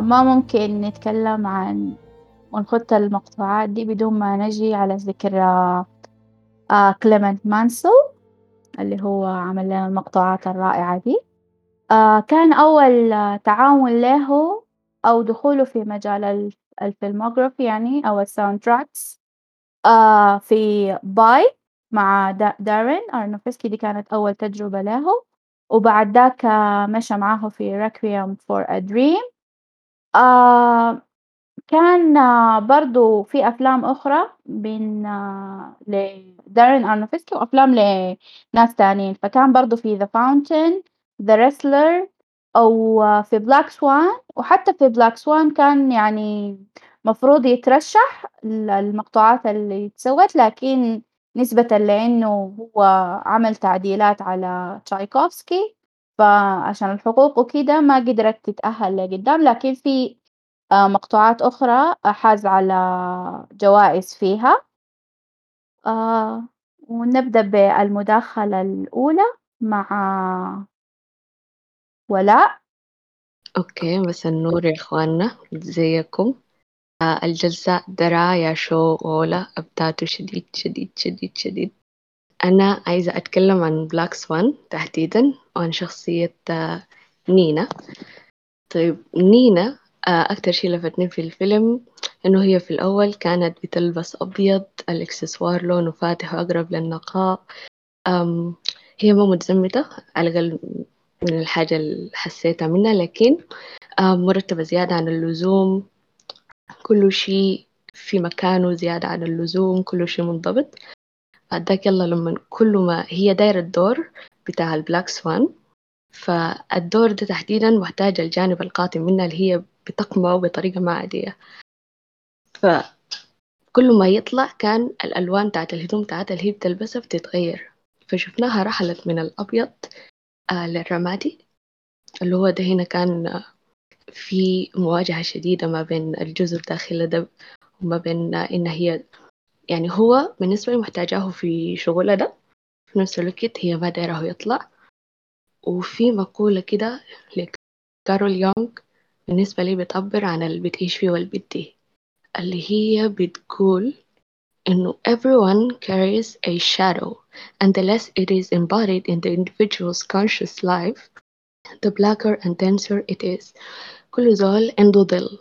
ما ممكن نتكلم عن ونخط المقطوعات دي بدون ما نجي على ذكر آه كلينت مانسل اللي هو عمل لنا المقطوعات الرائعة دي. آه كان أول تعاون له أو دخوله في مجال ال filmography يعني أو ال soundtracks آه في Pi مع دارين أرنوفسكي دي كانت أول تجربة له. وبعد ذاك مشى معاه في Requiem for a Dream. آه كان برضو في أفلام أخرى من لدارين أرنوفسكي وأفلام لناس تانيين. فكان برضو في The Fountain The Wrestler أو في Black Swan. وحتى في Black Swan كان يعني مفروض يترشح المقطوعات اللي اتسوت لكن نسبة لإنه هو عمل تعديلات على تشايكوفسكي فعشان الحقوق وكده ما قدرت تتأهل لقدام لكن في آه، مقطوعات أخرى حاز على جوائز فيها. آه، ونبدأ بالمداخلة الأولى مع ولاء. أوكي بس النور يا إخواننا زيكم. آه، الجزاء درا يا شو غولا أبداته شديد شديد شديد شديد. أنا عايزة أتكلم عن بلاك سوان تحديدا وعن شخصية آه، نينا. طيب نينا آه، أكتر شي لفتني في الفيلم إنه هي في الأول كانت بتلبس أبيض الإكسسوار لونه فاتح وأقرب للنقاء. هي ما متزمتة على الأقل من الحاجة اللي حسيتها منها لكن مرتبة زيادة عن اللزوم. كل شيء في مكانه زيادة عن اللزوم كل شيء منضبط. بعد ذاك يلا لما كل ما هي دايرة الدور بتاع البلاك سوان فالدور ده تحديدا محتاج الجانب القاتم منها اللي هي بتقمعه بطريقة ما عادية. فكل ما يطلع كان الألوان بتاعت الهدوم بتاعتها اللي هي بتلبسها بتتغير. فشفناها رحلت من الأبيض آه للرمادي اللي هو ده هنا كان في مواجهة شديدة ما بين الجزر داخل ده وما بين إن هي يعني هو بالنسبة لي محتاجاه في شغلها ده في نفس الوقت هي ما دايره يطلع. وفي مقولة كده لكارول يونغ بالنسبة لي بتعبر عن اللي بتعيش فيه والبدي اللي هي بتقول إنه everyone carries a shadow and the less it is embodied in the individual's conscious life the blacker and denser it is. كل زول عنده ظل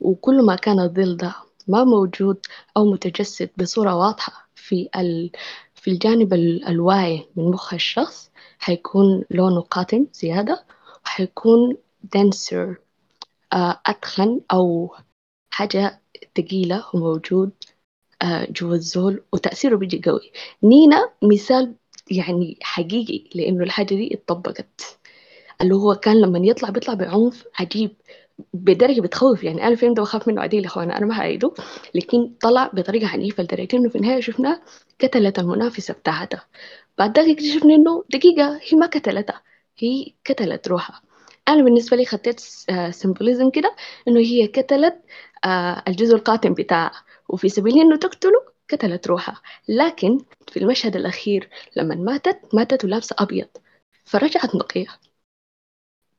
وكل ما كان الظل ده ما موجود أو متجسد بصورة واضحة في ال... في الجانب الواعي من مخ الشخص حيكون لونه قاتم زيادة وحيكون denser أتخن أو حاجة تقيلة وموجود جوا الزول وتأثيره بيجي قوي. نينا مثال يعني حقيقي لأنه الحاجة دي اتطبقت. اللي هو كان لما يطلع بيطلع بعنف عجيب بدرجة بتخوف. يعني أنا الفيلم ده بخاف منه عديل يا إخوانا أنا ما هعيده. لكن طلع بطريقة عنيفة لدرجة إنه في النهاية شفناه قتلت المنافسة بتاعتها بعد ذلك اكتشفنا إنه دقيقة هي ما قتلتها هي قتلت روحها. أنا بالنسبة لي خطيت سيمبوليزم كده إنه هي قتلت الجزء القاتم بتاعها. وفي سبيل إنه تقتله قتلت روحها. لكن في المشهد الأخير لما ماتت ماتت ولابسة أبيض فرجعت نقية.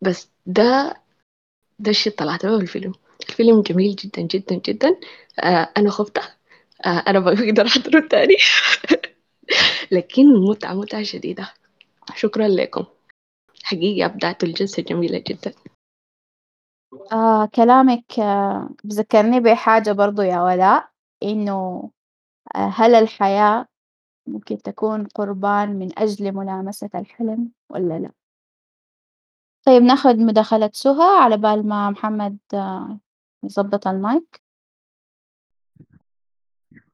بس ده ده الشيء طلعت به الفيلم. الفيلم جميل جدا جدا جدا. آه أنا خفت آه أنا بقدر أحضره تاني. [laughs] لكن متعة متعة شديدة. شكرا لكم. حقيقة أبدعت الجلسة جميلة جدا. آه كلامك آه بذكرني بحاجة برضو يا ولاء إنه آه هل الحياة ممكن تكون قربان من أجل ملامسة الحلم ولا لا؟ طيب ناخد مداخلة سهى على بال ما محمد آه يظبط المايك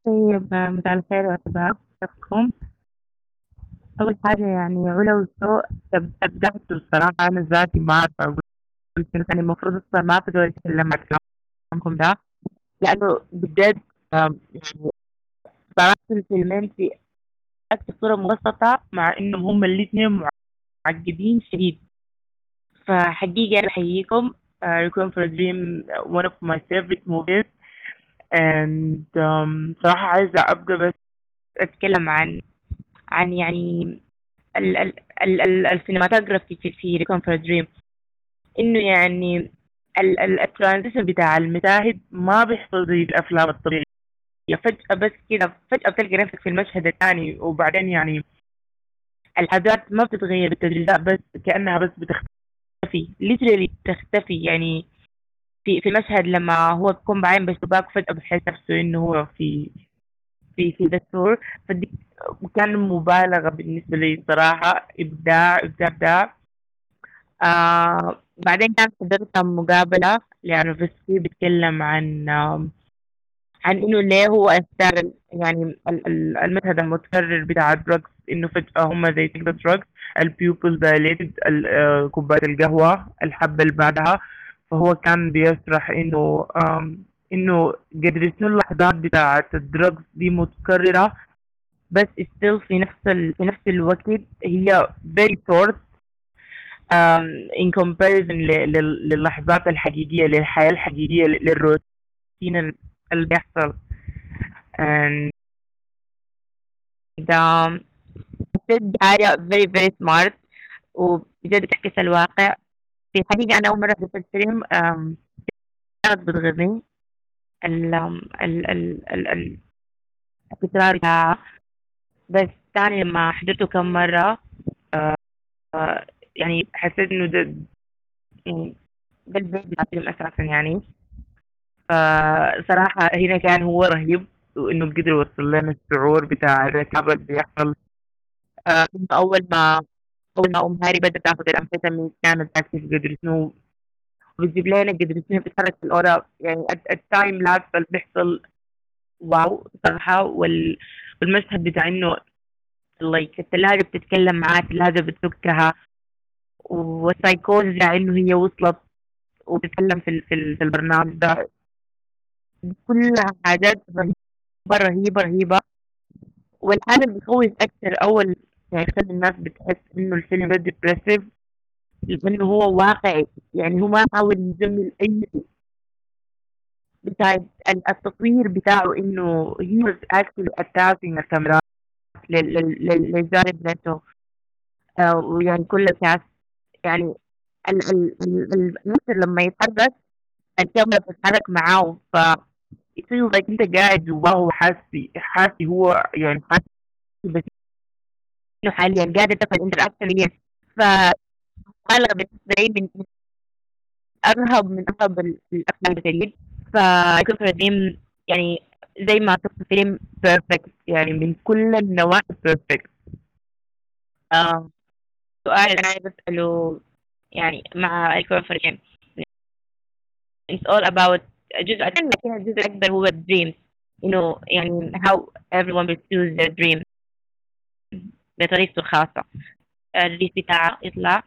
طيب مساء الخير يا شباب كيفكم؟ أول حاجة يعني علا وسوء أبدعت الصراحة أنا ذاتي ما أعرف أقول يعني المفروض أصلا ما أقدر أتكلم عن كلامكم ده لأنه بجد يعني صراحة الفيلمين في أكثر صورة مبسطة مع إنهم هم الاثنين معقدين شديد فحقيقة أنا بحييكم. Uh, Requiem for a Dream one of my favorite movies. And um, صراحة عايزة أبدأ بس أتكلم عن عن يعني ال ال ال ال ال cinematography في في Requiem for a Dream. إنه يعني ال transition بتاع المشاهد ما بيحصل زي الأفلام الطبيعية. فجأة بس كده فجأة بتلقى نفسك في المشهد الثاني وبعدين يعني الحاجات ما بتتغير بالتدريجات بس كأنها بس بتختفي literally بتختفي يعني في في مشهد لما هو بيكون بعاين بشباك فجأة بحس نفسه إنه هو في في في دستور فدي كان مبالغة بالنسبة لي صراحة إبداع إبداع إبداع. آه بعدين كان حضرت مقابلة لأرنوفسكي بيتكلم عن آه عن إنه ليه هو اختار يعني المشهد المتكرر بتاع ال drugs إنه فجأة هم زي تلك ال drugs ال pupil dilated كوباية القهوة الحبة اللي بعدها فهو كان بيشرح إنه إنه قدر شنو اللحظات بتاعت الدراجز دي متكررة بس still في نفس ال... في نفس الوقت هي very short um, in comparison. للحظات الحقيقية للحياة الحقيقية للروتين اللي بيحصل and um, بجد حاجة very very smart. وبجد بتعكس الواقع؟ في الحقيقة أنا أول مرة شفت الفيلم كانت بتغني ال ال ال ال التكرار بتاعها بس تاني لما حضرته كم مرة آه يعني حسيت إنه ده يعني ده البيت بتاع الفيلم أساسا يعني. فصراحة هنا كان هو رهيب وإنه قدر يوصل لنا الشعور بتاع الركاب اللي بيحصل. آه أول ما أول ما أم هاري بدأت تاخد الأمفيتامين كانت active قدر شنو بتجيب لنا قدر السفينة بتتحرك في الأوراق يعني ال time lapse اللي بيحصل wow صراحة. وال... والمشهد بتاع إنه like الثلاجة بتتكلم معاه الثلاجة بتفكها. والسايكوز بتاع إنه هي وصلت وبتتكلم في. في, ال... في البرنامج ده. كلها حاجات رهيبة رهيبة رهيبة. والحاجة اللي بتخوف أكثر أول يعني يخلي الناس بتحس إنه الفيلم ده ديبريسيف لأنه هو واقعي. يعني هو ما حاول يجمل أي شيء بتاع التصوير بتاعه إنه he was actually attaching الكاميرا للجانب نفسه. ويعني كل الناس يعني الممثل لما يتحرك الكاميرا بتتحرك معاه ف يصير انت قاعد جواه حاسي حاسي هو يعني حاسي بس إنه حاليا قاعد تفعل انتراكشن هي ف أنا بالنسبة لي من ارهب من ارهب الافلام الجديد فكيف الرجيم يعني زي ما شفت فيلم بيرفكت يعني من كل النواحي بيرفكت. سؤال أنا عايز أسأله يعني مع الكيف الرجيم it's all about جزء لكن الجزء الأكبر هو الدريم. إنه يعني how everyone pursues their dream. بطريقته الخاصة. الريس بتاعه يطلع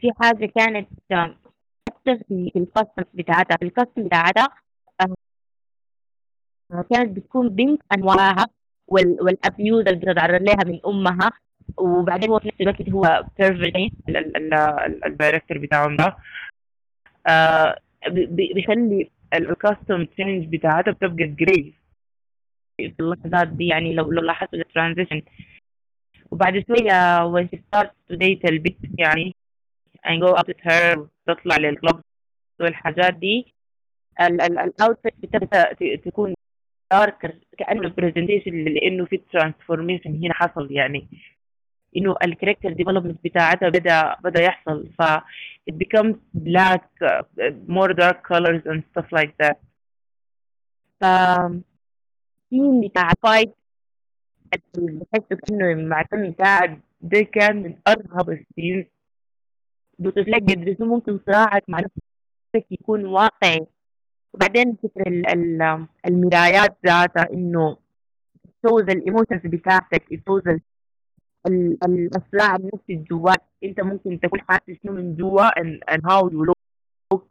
في حاجة كانت حتى في القصة بتاعتها في القصة بتاعتها كانت بتكون بنت أنواعها والأبيوز اللي بتتعرض لها من أمها. وبعدين هو في نفس الوقت هو perfect ال director بتاعهم ده. آه بيخلي ال costume change بتاعتها بتبقى grey في اللحظات دي يعني لو لو لاحظت ال transition وبعد شوية when she starts to date البنت يعني and go out with her تطلع لل club والحاجات دي ال outfit بتبدأ تكون darker كأنه ال presentation لأنه في transformation هنا حصل يعني. إنه ال character development بتاعتها بدا بدأ يحصل ف it becomes black uh, more dark colors and stuff like that. ف ال scene بتاع fight بحس انه معتمد قاعد ده كان من أرهب ال scene بتتلاقي الرسوم ممكن صراحة مع نفسك يكون واقعي. وبعدين فكرة المرايات ذاتها إنه shows ال emotions بتاعتك. shows الصراع النفسي جواك أنت ممكن تكون حاسس شنو من جوا and, how you look.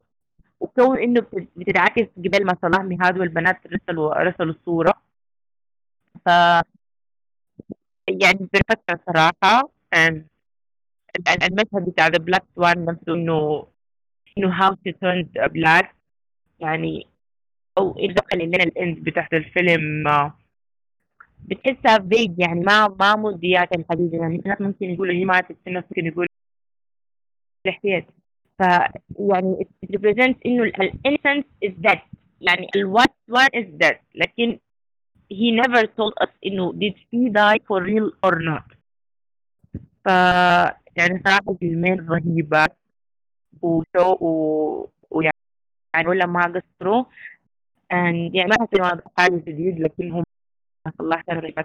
وكون إنه بتتعكس قبل ما صلاح مهاد والبنات رسلوا رسلوا الصورة. ف يعني بنفكر صراحة المشهد بتاع The Black Swan نفسه إنه إنه how she turned black يعني أو إيه دخل لنا الاند بتاعت الفيلم بتحسها فيج يعني ما ما مديات الحديث يعني ممكن يقولوا هي ما تتسنى ممكن يقول الاحتياج ف يعني it represents إنه ال innocence is dead. يعني ال what one is dead. لكن he never told us انه did he die for real or not. ف يعني صراحة فيلمين رهيبات وشو. ويعني يعني ولا ما قصروا. And يعني ما حسيت حاجة جديد لكن هم الله خير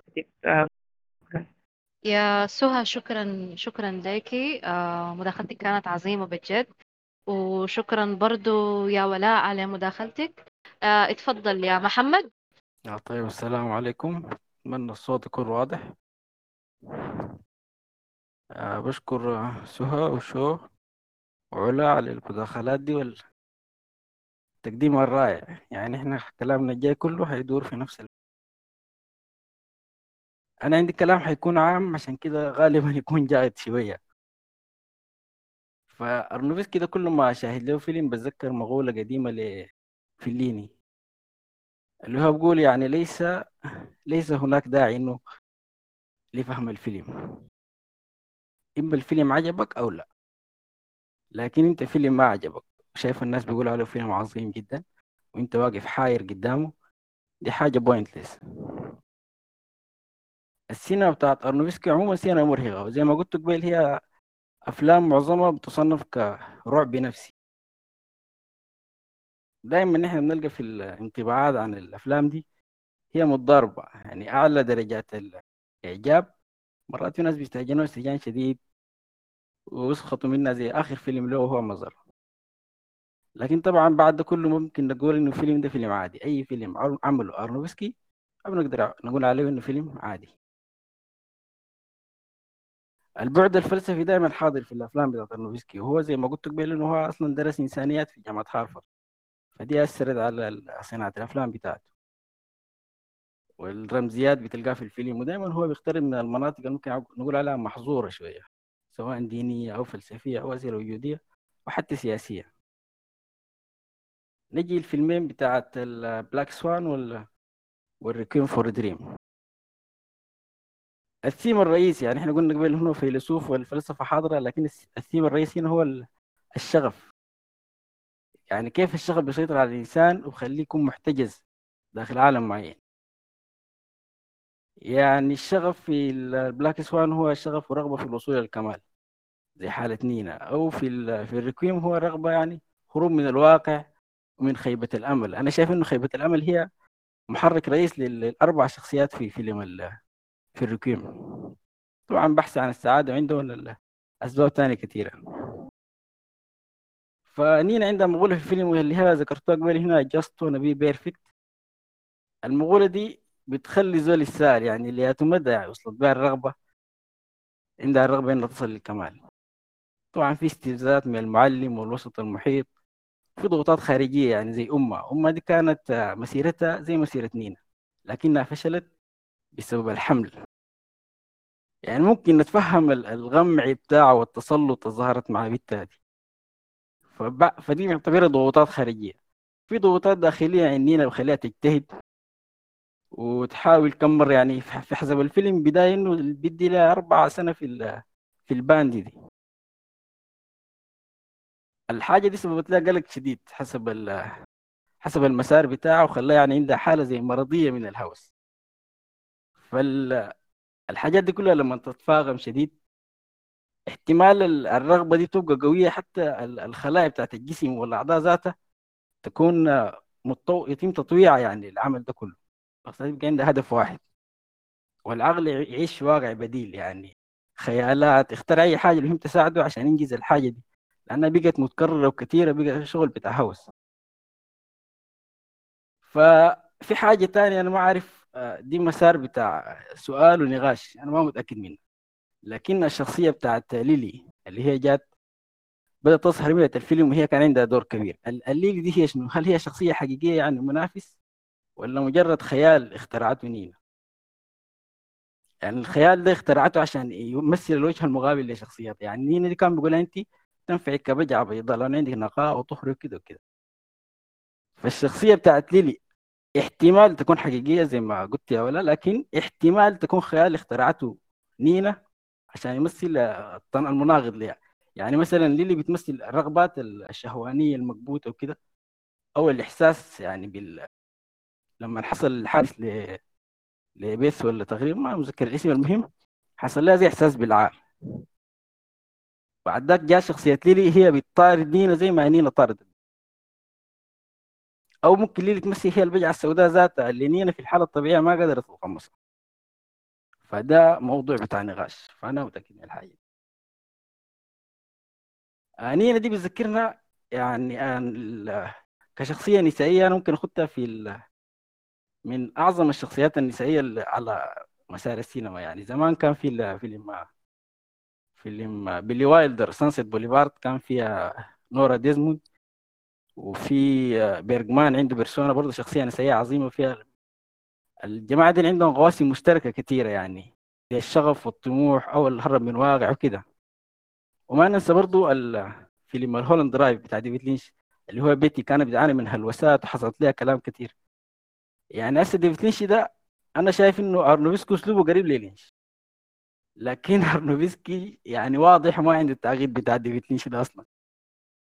يا سهى شكرا شكرا لك. آه مداخلتك كانت عظيمة بجد. وشكرا برضو يا ولاء على مداخلتك. آه اتفضل يا محمد. طيب السلام عليكم. أتمنى الصوت يكون واضح. آه بشكر سهى وشو وعلا على المداخلات دي والتقديم الرائع. يعني إحنا كلامنا الجاي كله هيدور في نفس ال... أنا عندي كلام حيكون عام عشان كده غالبا يكون جاهد شوية. فأرنوفسكي كده كل ما اشاهد له فيلم بتذكر مقوله قديمة لفليني اللي هو بقول يعني ليس ليس هناك داعي إنه لفهم الفيلم. إما الفيلم عجبك أو لا. لكن أنت فيلم ما عجبك. شايف الناس بيقولوا عليه فيلم عظيم جدا وأنت واقف حاير قدامه. دي حاجة بوينتلس السينما بتاعت أرنوفسكي عموما سينما مرهقة. وزي ما قلت قبل هي أفلام معظمها بتصنف كرعب نفسي. دائما نحن بنلقى في الانطباعات عن الأفلام دي هي متضاربة. يعني أعلى درجات الإعجاب. مرات في ناس بيستهجنوا استهجان شديد ويسخطوا منها زي آخر فيلم له هو مزر لكن طبعا بعد ده كله ممكن نقول إنه الفيلم ده فيلم عادي. أي فيلم عمله ارنوفسكي أو نقدر نقول عليه إنه فيلم عادي. البعد الفلسفي دائما حاضر في الأفلام بتاعت ارنوفسكي وهو زي ما قلت قبل إنه هو أصلا درس إنسانيات في جامعة هارفارد. فدي أثرت على ال- صناعة الأفلام بتاعته. والرمزيات بتلقاها في الفيلم ودائما هو بيقترب من المناطق اللي ممكن نقول عليها محظورة شوية سواء دينية أو فلسفية أو اسئله وجودية وحتى سياسية. نجي الفيلمين بتاعت ال Black Swan وال وال Requiem for Dream. الثيم الرئيسي يعني إحنا قلنا قبل هنا فيلسوف والفلسفة حاضرة لكن الثيم الرئيسي هنا هو ال- الشغف. يعني كيف الشغف بيسيطر على الإنسان وبخليه يكون محتجز داخل عالم معين. يعني الشغف في ال Black Swan هو الشغف ورغبة في الوصول إلى الكمال زي حالة نينا أو في في ال Requiem هو رغبة يعني هروب من الواقع ومن خيبة الأمل. أنا شايف إنه خيبة الأمل هي محرك رئيس لل- للأربع شخصيات في فيلم في ال Requiem. طبعا بحث عن السعادة وعندهم ال- أسباب تانية كثيرة. فنينا عندها مقولة في الفيلم اللي ذكرتها قبل هنا just wanna be perfect المقولة دي بتخلي زول السائل يعني اللي مدى يعني وصلت بها الرغبة عندها الرغبة إنها تصل للكمال. طبعا في استفزازات من المعلم والوسط المحيط في ضغوطات خارجية يعني زي أمها أمها دي كانت آه، مسيرتها زي مسيرة نينا لكنها فشلت بسبب الحمل. يعني ممكن نتفهم ال- الغمع بتاعه والتسلط اللي ظهرت مع بنتها دي. فدي نعتبرها ضغوطات خارجية. في ضغوطات داخلية عندنا بخليها تجتهد وتحاول كم مرة يعني في حسب الفيلم بداية إنه بدي لها أربع سنة في ال... في الباند دي. الحاجة دي سببت لها قلق شديد حسب ال... حسب المسار بتاعه وخلاها يعني عندها حالة زي مرضية من الهوس. فالحاجات دي كلها لما تتفاقم شديد احتمال ال- الرغبة دي تبقى قوية حتى ال- الخلايا بتاعت الجسم والأعضاء ذاتها تكون متطو... يتم تطويعها يعني العمل ده كله. بس يبقى عندها هدف واحد. والعقل يع- يعيش واقع بديل يعني. خيالات اختار أي حاجة المهم تساعده عشان ينجز الحاجة دي. لأنها بقت متكررة وكثيرة بقى شغل بتاع هوس. ففي حاجة تانية أنا ما أعرف آه، دي مسار بتاع سؤال ونقاش. أنا ما متأكد منه. لكن الشخصية بتاعت ليلي اللي هي جات بدأت تظهر من الفيلم وهي كان عندها دور كبير ال- الليلي دي هي شنو؟ هل هي شخصية حقيقية يعني منافس ولا مجرد خيال اخترعته نينا؟ يعني الخيال ده اخترعته عشان يمثل الوجه المقابل لشخصيات يعني نينا دي كان بيقول أنت تنفعك كبجعة بيضاء لو عندك نقاء وطهر وكده وكده فالشخصية بتاعت ليلي احتمال تكون حقيقية زي ما قلت يا ولا لكن احتمال تكون خيال اخترعته نينا عشان يمثل الطن المناقض لها يعني مثلا ليلي بتمثل الرغبات الشهوانية المكبوتة وكده أو الإحساس يعني بال لما حصل الحادث ل... لبيث ولا تقريبا ما متذكر الاسم المهم حصل لها زي إحساس بالعار. بعد ذاك جاء شخصية ليلي هي بتطارد نينا زي ما نينا طاردت. أو ممكن ليلي تمثل هي البجعة السوداء ذاتها اللي نينا في الحالة الطبيعية ما قدرت تتقمصها. فده موضوع بتاع نقاش فأنا متأكد من الحاجة دي. آه، نينا دي بتذكرنا يعني كشخصية نسائية أنا ممكن أخدها في. من أعظم الشخصيات النسائية اللي على مسار السينما يعني زمان كان في فيلم فيلم بيلي وايلدر Sunset Boulevard كان فيها نورما ديزموند وفي بيرجمان عنده Persona برضه شخصية نسائية عظيمة فيها الجماعة دي عندهم قواسم مشتركة كثيرة يعني زي الشغف والطموح أو الهرب من واقع وكده. وما ننسى برضه ال- فيلم Mulholland Drive بتاع ديفيد لينش اللي هو بيتي كانت بتعاني من هلوسات وحصلت لها كلام كثير يعني هسه ديفيد لينش ده أنا شايف إنه أرنوفسكي أسلوبه قريب للينش. لكن [laughs] أرنوفسكي يعني واضح ما عنده التعقيد بتاع ديفيد لينش ده أصلا.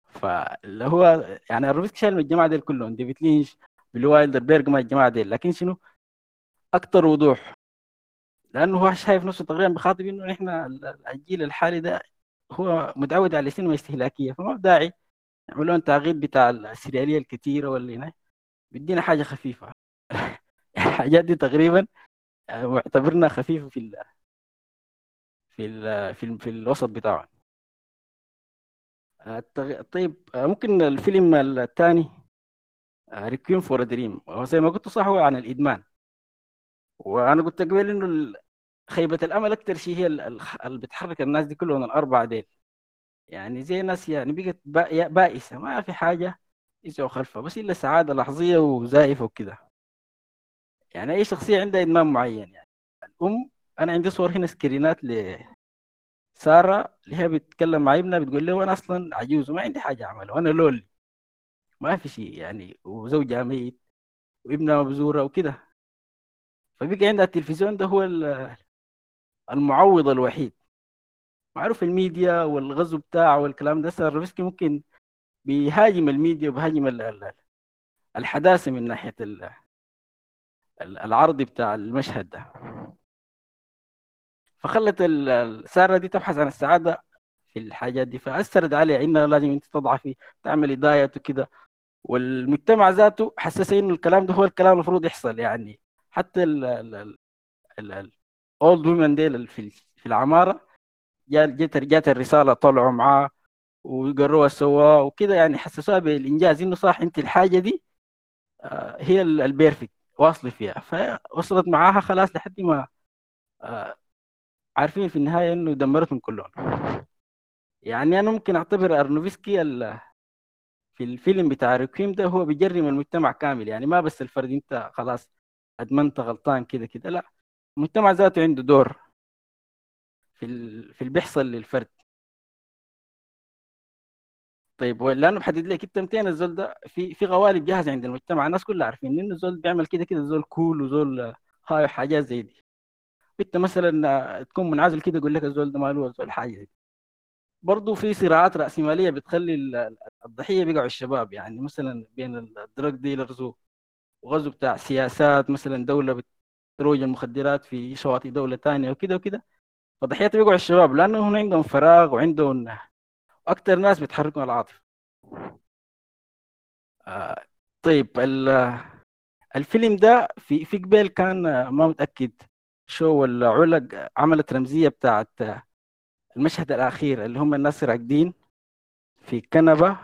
فاللي هو يعني أرنوفسكي شايل من الجماعة دي كلهم ديفيد لينش بيلي وايلدر بيرجمان الجماعة دي لكن شنو؟ أكثر وضوح. لأنه هو شايف نفسه تقريبا بخاطب إنه نحن ال- الجيل الحالي ده هو متعود على السينما استهلاكية فما داعي يعملوا تعقيد بتاع السريالية الكثيره واللي هنا. بيدينا حاجة خفيفة. [laughs] الحاجات دي تقريبا آه، معتبرنا خفيفة في ال في ال في, ال في الوسط بتاعه التغ- طيب آه، ممكن الفيلم الثاني Requiem for Dream هو زي ما قلت صح هو عن الإدمان. وأنا قلت قبل إنه خيبة الأمل أكثر شيء هي ال- ال- اللي بتحرك الناس دي كلهم الأربعة ديل. يعني زي ناس يعني بقت با- بائسة ما في حاجة يسعوا خلفها بس إلا سعادة لحظية وزائفه وكده. يعني أي شخصية عندها إدمان معين يعني. الأم أنا عندي صور هنا سكرينات لساره اللي هي بتتكلم مع ابنها بتقول له أنا أصلا عجوز وما عندي حاجة أعملها وأنا لول ما في شيء يعني وزوجها ميت وابنها ما بزورها وكده. فبقى عندها التلفزيون ده هو ال- المعوض الوحيد. معروف الميديا والغزو بتاعه والكلام ده أرنوفسكي ممكن بيهاجم الميديا وبيهاجم ال- ال- الحداثة من ال- العرض بتاع المشهد ده. فخلت ساره دي تبحث عن السعادة في الحاجات دي فأثرت عليها إنها لازم أنت تضعفي تعملي diet وكده. والمجتمع ذاته حسسه إنه الكلام ده هو الكلام المفروض يحصل يعني. حتى ال ال ال ال old women ديل في العمارة جات جات الرسالة طلعوا معاه وقروها سوا وكده يعني حسسوها بالإنجاز إنه صح أنت الحاجة دي آه، هي ال- ال perfect واصلي فيها. فوصلت معاها خلاص لحد ما آه، عارفين في النهاية إنه دمرتهم كلهم. يعني أنا ممكن أعتبر أرنوفسكي في الفيلم بتاع Requiem ده هو بيجرم المجتمع كامل يعني ما بس الفرد أنت خلاص ادمنت غلطان كده كده. لا المجتمع ذاته عنده دور في ال... في اللي بيحصل للفرد. طيب لأنه بحدد لك انت 200 الزول ده في في قوالب جاهزة عند المجتمع. الناس كلها عارفين انه الزول بيعمل كده كده زول cool وزول high حاجات زي دي. انت مثلا تكون منعزل كده يقول لك الزول ده ماله الزول حاجة دي. برضه في صراعات رأسمالية بتخلي ال- الضحية بيقعوا الشباب. يعني مثلا بين الدراج ديلرز وغزو بتاع سياسات مثلا دولة بتروج المخدرات في شواطئ دولة تانية وكده وكده فضحيات بيقعوا الشباب لأنه هم عندهم فراغ وعندهم أكتر ناس بتحركهم العاطفة آه طيب ال- الفيلم ده في في قبل كان آه، ما متأكد شو ولا علق عملت رمزية بتاعت آه، المشهد الأخير اللي هم الناس راقدين في كنبة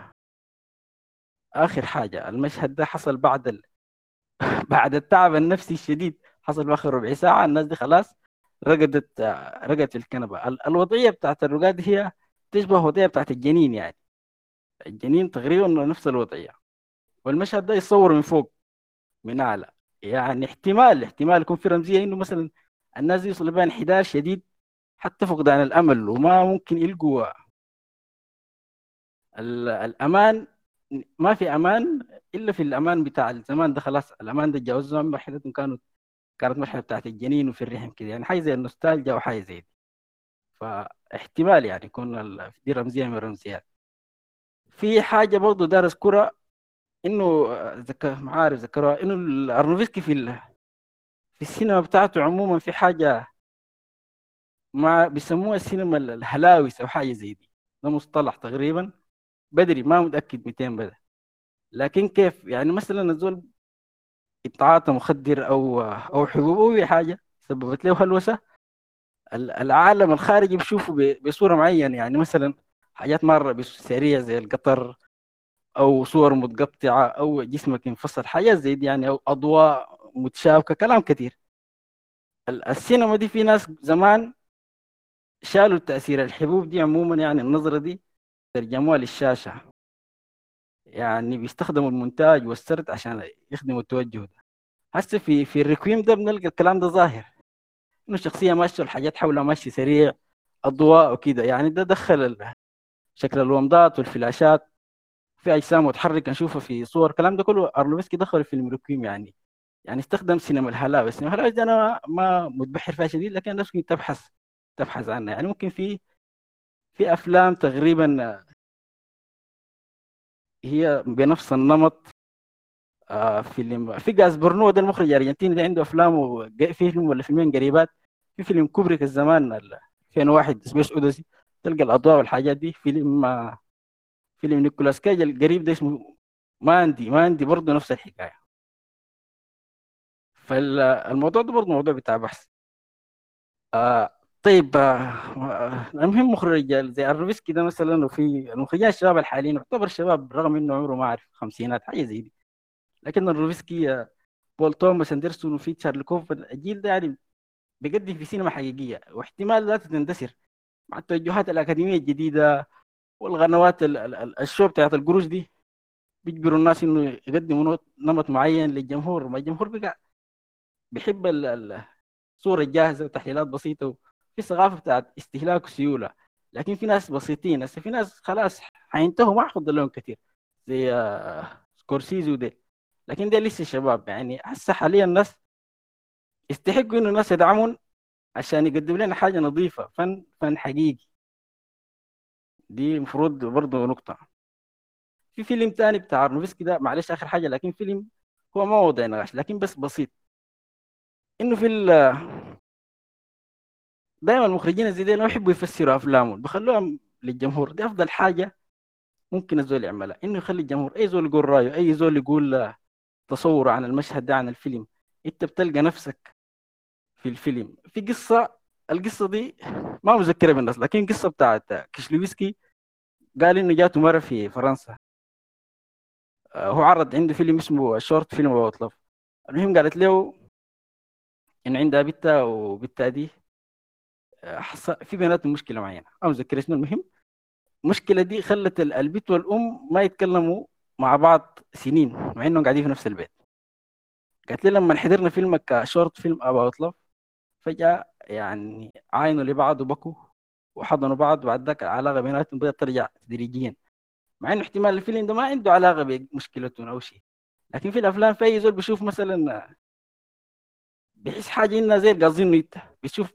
آخر حاجة المشهد ده حصل بعد. [laughs] بعد التعب النفسي الشديد حصل في آخر ربع ساعة الناس دي خلاص رقدت آه، رقدت في الكنبة. ال- الوضعية بتاعت الرقاد هي تشبه الوضعية بتاعت الجنين يعني. الجنين تقريبا نفس الوضعية. والمشهد ده يصور من فوق من أعلى. يعني احتمال احتمال يكون في رمزية إنه مثلا الناس دي يوصل بها انحدار شديد حتى فقدان الأمل وما ممكن يلقوا ال- الأمان ما في أمان إلا في الأمان بتاع الزمان ده خلاص. الأمان ده تجاوزوا مرحلتهم كانوا كانت مرحلة بتاعت الجنين وفي الرحم كده. يعني حاجة زي النوستالجيا وحاجة زي دي. فاحتمال يعني يكون دي رمزية من الرمزيات في حاجة برضه دار أذكرها إنه ذكر معارف ذكروها إنه الأرنوفسكي في ال- في السينما بتاعته عموما في حاجة ما بيسموها السينما ال- الهلاوس أو حاجة زي دي. ده مصطلح تقريبا. بدري ما متأكد 200 بدأ لكن كيف؟ يعني مثلا الزول يتعاطى مخدر أو أو حبوب أو أي حاجة سببت له هلوسة. ال- العالم الخارجي بيشوفه ب- بصورة معينة. يعني مثلا حاجات مرة بس- سريعة زي القطر أو صور متقطعة أو جسمك ينفصل حاجات زي دي يعني أو أضواء متشابكة كلام كتير. ال- السينما دي في ناس زمان شالوا تأثير الحبوب دي عموما يعني النظرة دي. ترجموها للشاشة. يعني بيستخدموا المونتاج والسرد عشان يخدموا التوجه ده. هسه في في الريكويم ده بنلقى الكلام ده ظاهر. إنه الشخصية ماشية الحاجات حولها ماشي سريع أضواء وكده. يعني ده دخل شكل الومضات والفلاشات. في أجسام متحركة نشوفها في صور. الكلام ده كله أرلوفسكي دخل في الريكويم يعني. يعني استخدم سينما الهلاوس. السينما الهلاوس دي أنا ما متبحر فيها شديد لكن الناس ممكن تبحث تبحث عنها. يعني ممكن في في أفلام تقريبا هي بنفس النمط آه فيلم. في جاسبار نوي ده المخرج الأرجنتيني ده عنده افلام وج- فيلم ولا فيلمين قريبات. في فيلم كوبريك الزمان ال 2001 Space Odyssey تلقى الأضواء والحاجات دي. فيلم آه فيلم نيكولاس كيج القريب ده اسمه Mandy. Mandy برضه نفس الحكاية. فالموضوع ده برضه موضوع بتاع بحث. آه طيب آه، المهم مخرج زي كيشلوفسكي ده مثلا وفي المخرجين الشباب الحاليين يعتبر شباب رغم إنه عمره ما اعرف خمسينات حاجة زي دي. لكن الروفسكي آه، بول توماس أندرسون وفي تشارلي كوف الجيل ده يعني بيقدم في سينما حقيقية واحتمال لا تندثر. مع التوجهات الأكاديمية الجديدة والقنوات الشو بتاعت القروش دي بيجبروا الناس إنه يقدموا نمط معين للجمهور. ما الجمهور بقى بيحب الصورة الجاهزة وتحليلات بسيطة في ثقافة بتاعت استهلاك وسيوله لكن في ناس بسيطين. هسه في ناس خلاص حينتهوا ما حفضل لهم كثير زي آه، سكورسيزي وديل. لكن ده لسه شباب. يعني هسه حاليا الناس يستحقوا إنه الناس يدعمون عشان يقدم لنا حاجة نظيفة فن فن حقيقي. دي المفروض برضه نقطة. في فيلم تاني بتاع أرنوفسكي ده معلش آخر حاجة لكن فيلم هو ما وضع نقاش لكن بس بسيط. إنه في دائما المخرجين زي دي يحبوا يفسروا أفلامهم. بخلوها للجمهور. دي أفضل حاجة ممكن الزول يعملها. إنه يخلي الجمهور. أي زول يقول رأيه. أي زول يقول تصوره عن المشهد ده عن الفيلم. أنت بتلقى نفسك في الفيلم. في قصة. القصة دي ما مذكرة بالناس لكن قصة بتاعت كشلويسكي قال إنه جاته مرة في فرنسا. آه، هو عرض عنده فيلم اسمه Short Film About Love المهم قالت له إن عندها بنتها وبنتها دي آه، في بيناتهم مشكلة معينة. مذكر اسمه المهم. المشكلة دي خلت البنت والأم ما يتكلموا مع بعض سنين مع إنهم قاعدين في نفس البيت. قالت لي لما حضرنا فيلمك Short Film About Love فجأة يعني عاينوا لبعض وبكوا وحضنوا بعض وبعد ذاك العلاقة بيناتهم بدأت ترجع تدريجيا. مع إنه احتمال الفيلم ده ما عنده علاقة بمشكلتهم أو شيء. لكن في الأفلام في أي زول بيشوف مثلا بيحس حاجة إنها زي قاصدينه انت بيشوف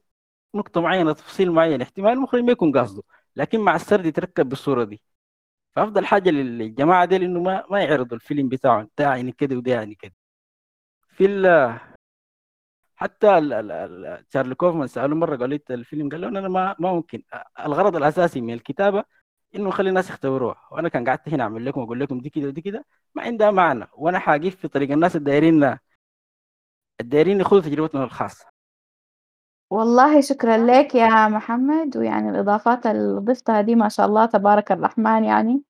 نقطة معينة تفصيل معين احتمال المخرج ما يكون قاصده لكن مع السرد يتركب بالصورة دي. فأفضل حاجة للجماعة دي إنه ما ما يعرضوا الفيلم بتاعهم ده يعني كده وده يعني كده. في ال حتى تشارلي كوفمان سألوه مرة قال لي الفيلم؟ قال له أنا ما ما ممكن. الغرض الأساسي من الكتابة إنه نخلي الناس يختبروها. وأنا كان قعدت هنا أعمل لكم واقول لكم دي كده ودي كده ما عندها معنى. وأنا حاجيب في طريق الناس الدايرين الدايرين يخوضوا تجربتنا الخاصة. والله شكرا لك يا محمد ويعني الإضافات اللي ضفتها دي ما شاء الله تبارك الرحمن يعني.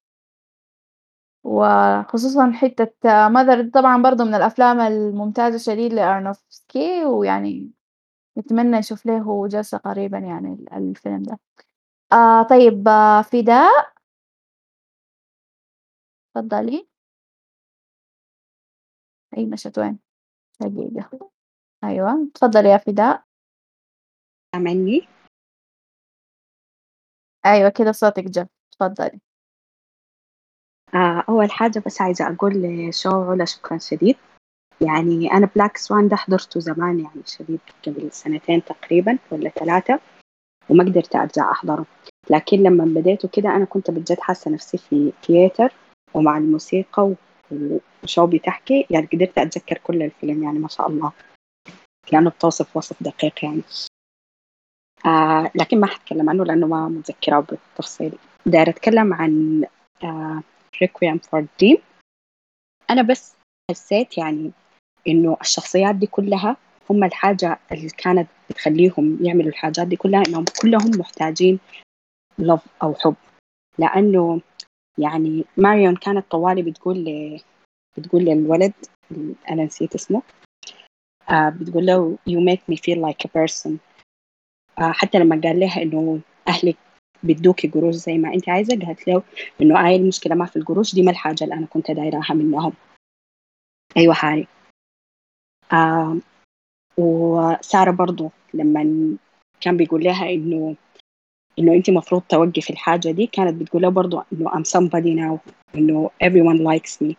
وخصوصا حتة ماذر طبعا برضو من الأفلام الممتازة شديد لأرنوفسكي ويعني نتمنى نشوف له جلسة قريبا يعني الفيلم ده. آه طيب آه فداء؟ تفضلي. أي مشت وين؟ دقيقة أيوة تفضلي يا فداء. سامعني أيوة كده صوتك جا تفضلي آه أول حاجة بس عايزة أقول لشو علا شكرا شديد. يعني أنا بلاك سوان ده حضرته زمان يعني شديد قبل سنتين تقريبا ولا ثلاثة وما قدرت أرجع أحضره. لكن لما بديته كده أنا كنت بجد حاسة نفسي في ثياتر ومع الموسيقى وشو بتحكي يعني قدرت أتذكر كل الفيلم يعني ما شاء الله. كأنه بتوصف وصف دقيق يعني. آه لكن ما حتكلم عنه لأنه ما متذكرة بالتفصيل. داير أتكلم عن آه Requiem for Dream أنا بس حسيت يعني إنه الشخصيات دي كلها هم الحاجة اللي كانت بتخليهم يعملوا الحاجات دي كلها إنهم كلهم محتاجين love أو حب. لأنه يعني ماريون كانت طوالي بتقول ل... بتقول للولد أنا نسيت اسمه آه بتقول له you make me feel like a person. حتى لما قال لها إنه أهلك بدوكي قروش زي ما أنت عايزة قالت له إنه هاي المشكلة ما في القروش دي ما الحاجة اللي أنا كنت دايراها منهم. أيوة هاري آه وسارة برضو لما كان بيقول لها إنه إنه أنت مفروض توقفي الحاجة دي كانت بتقول لها برضو إنه I'm somebody now إنه everyone likes me.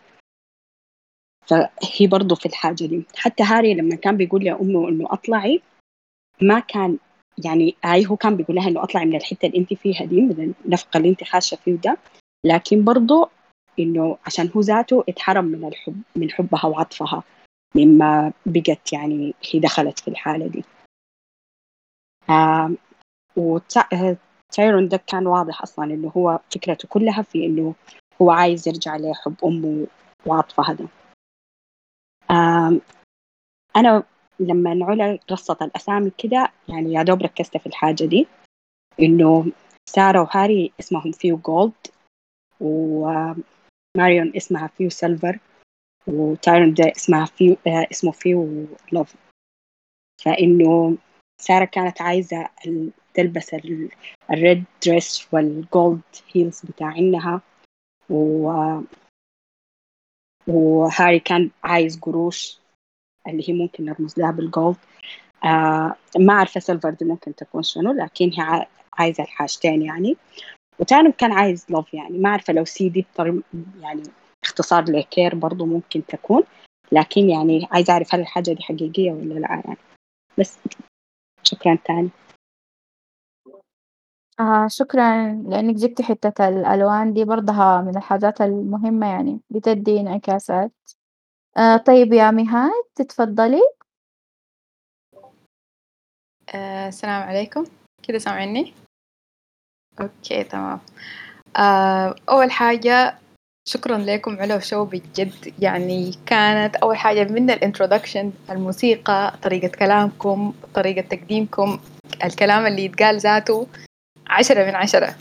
فهي برضو في الحاجة دي. حتى هاري لما كان بيقول لأمه إنه أطلعي ما كان يعني هاي هو كان بيقول لها إنه أطلعي من الحتة اللي أنت فيها دي من النفقة اللي أنت خاشة فيه ده. لكن برضو إنه عشان هو ذاته اتحرم من الحب من حبها وعطفها مما بقت يعني هي دخلت في الحالة دي. آه وتايرون ده كان واضح أصلا إنه هو فكرته كلها في إنه هو عايز يرجع لحب أمه وعطفها ده. أنا لما علا رصت الأسامي كده يعني يا دوب ركزت في الحاجة دي إنه سارة وهاري اسمهم فيو gold وماريون اسمها فيو silver وتايرون ده اسمها فيو آه اسمه فيو love فإنه سارة كانت عايزة تلبس ال red dress وال gold heels بتاعينها و وهاري كان عايز قروش اللي هي ممكن نرمز لها بال gold آه ما أعرف silver دي ممكن تكون شنو لكن هي عايزة الحاجتين يعني. وتاني كان عايز love يعني. ما أعرف لو C دي يعني اختصار ل care برضو ممكن تكون. لكن يعني عايزة أعرف هل الحاجة دي حقيقية ولا لا يعني. بس شكرا تاني. آه شكرا لأنك جبتي حتة الألوان دي برضها من الحاجات المهمة يعني. بتدي انعكاسات آه طيب يا مهاد تتفضلي. آه السلام عليكم. كده سامعني okay تمام. آه أول حاجة شكرا لكم على ال show بجد يعني كانت أول حاجة من ال introduction الموسيقى طريقة كلامكم طريقة تقديمكم الكلام اللي يتقال ذاته عشرة من عشرة.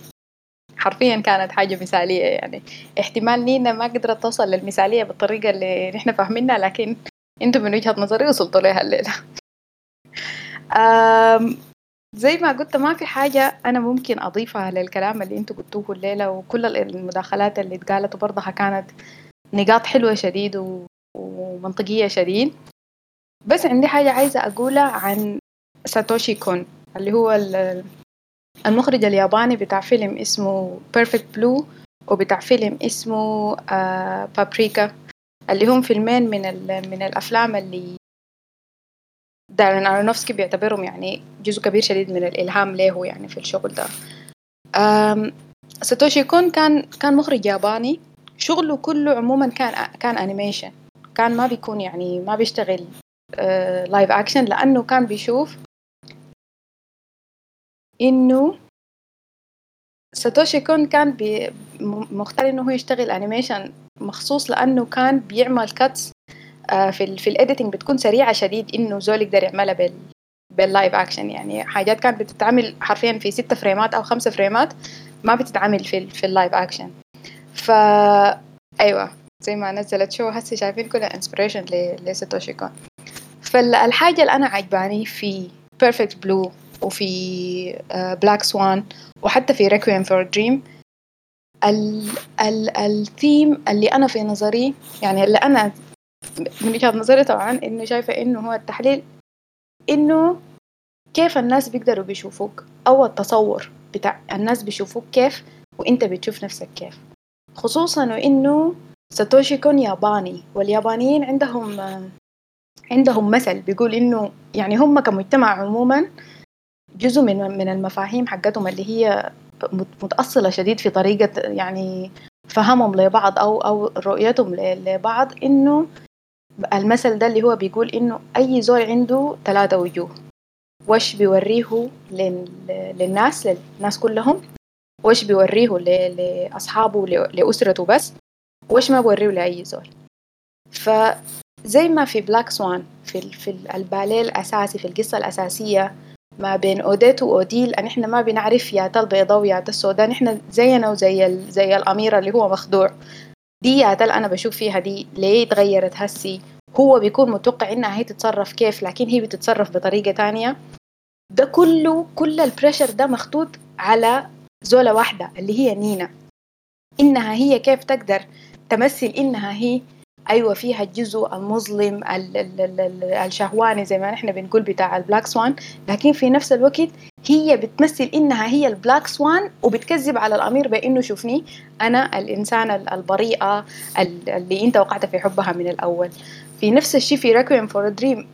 حرفيا كانت حاجة مثالية يعني. احتمال نينا ما قدرت توصل للمثالية بالطريقة اللي نحن فاهمينها لكن أنتم من وجهة نظري وصلتوا لها الليلة. زي ما قلت ما في حاجة أنا ممكن أضيفها للكلام اللي أنتم قلتوه الليلة وكل المداخلات اللي اتقالت برضها كانت نقاط حلوة شديد ومنطقية شديد. بس عندي حاجة عايزة أقولها عن ساتوشي كون اللي هو المخرج الياباني بتاع فيلم اسمه Perfect Blue وبتاع فيلم اسمه بابريكا اللي هم فيلمين من من الأفلام اللي دارين أرونوفسكي بيعتبرهم يعني جزء كبير شديد من الإلهام له يعني في الشغل ده. ساتوشي كون كان كان مخرج ياباني. شغله كله عموما كان كان animation كان ما بيكون يعني ما بيشتغل live action لأنه كان بيشوف إنه ساتوشي كون كان مختار إنه هو يشتغل animation مخصوص لأنه كان بيعمل cuts آه في في ال editing بتكون سريعة شديد إنه زول يقدر يعملها بال بال live action يعني حاجات كانت بتتعمل حرفيا في ستة فريمات أو خمسة فريمات ما بتتعمل في في ال live action ف أيوه زي ما نزلت شو هسه شايفين كلها inspiration لساتوشي كون. فالحاجة اللي أنا عجباني في Perfect Blue وفي Black Swan وحتى في Requiem for Dream الثيم اللي أنا في نظري يعني اللي أنا من وجهة نظري طبعا إنه شايفة إنه هو التحليل إنه كيف الناس بيقدروا بيشوفوك أو التصور بتاع الناس بيشوفوك كيف وإنت بتشوف نفسك كيف. خصوصا وانه ساتوشي كون ياباني واليابانيين عندهم عندهم مثل بيقول إنه يعني هم كمجتمع عموما جزء من من المفاهيم حقتهم اللي هي متأصلة شديد في طريقة يعني فهمهم لبعض أو أو رؤيتهم لبعض إنه المثل ده اللي هو بيقول إنه أي زول عنده ثلاثة وجوه. وش بيوريه للناس للناس كلهم؟ وش بيوريه لأصحابه لأسرته بس؟ وش ما بوريه لأي زول؟ فزي ما في بلاك سوان في في الباليه الأساسي في القصة الأساسية ما بين أوديت وأوديل أن إحنا ما بنعرف يا البيضاء ويا السوداء نحن زينا وزي ال... زي الاميره اللي هو مخدوع. دي يا أنا بشوف فيها دي ليه تغيرت هسي؟ هو بيكون متوقع إنها هي تتصرف كيف لكن هي بتتصرف بطريقة تانية. ده كله كل ال pressure ده محطوط على زولة واحدة اللي هي نينا. إنها هي كيف تقدر تمثل إنها هي أيوه فيها الجزء المظلم الشهواني زي ما نحن بنقول بتاع ال Black Swan لكن في نفس الوقت هي بتمثل إنها هي ال Black Swan وبتكذب على الأمير بإنه شوفني أنا الانسانه البريئة اللي أنت وقعت في حبها من الأول. في نفس الشيء في Requiem for Dream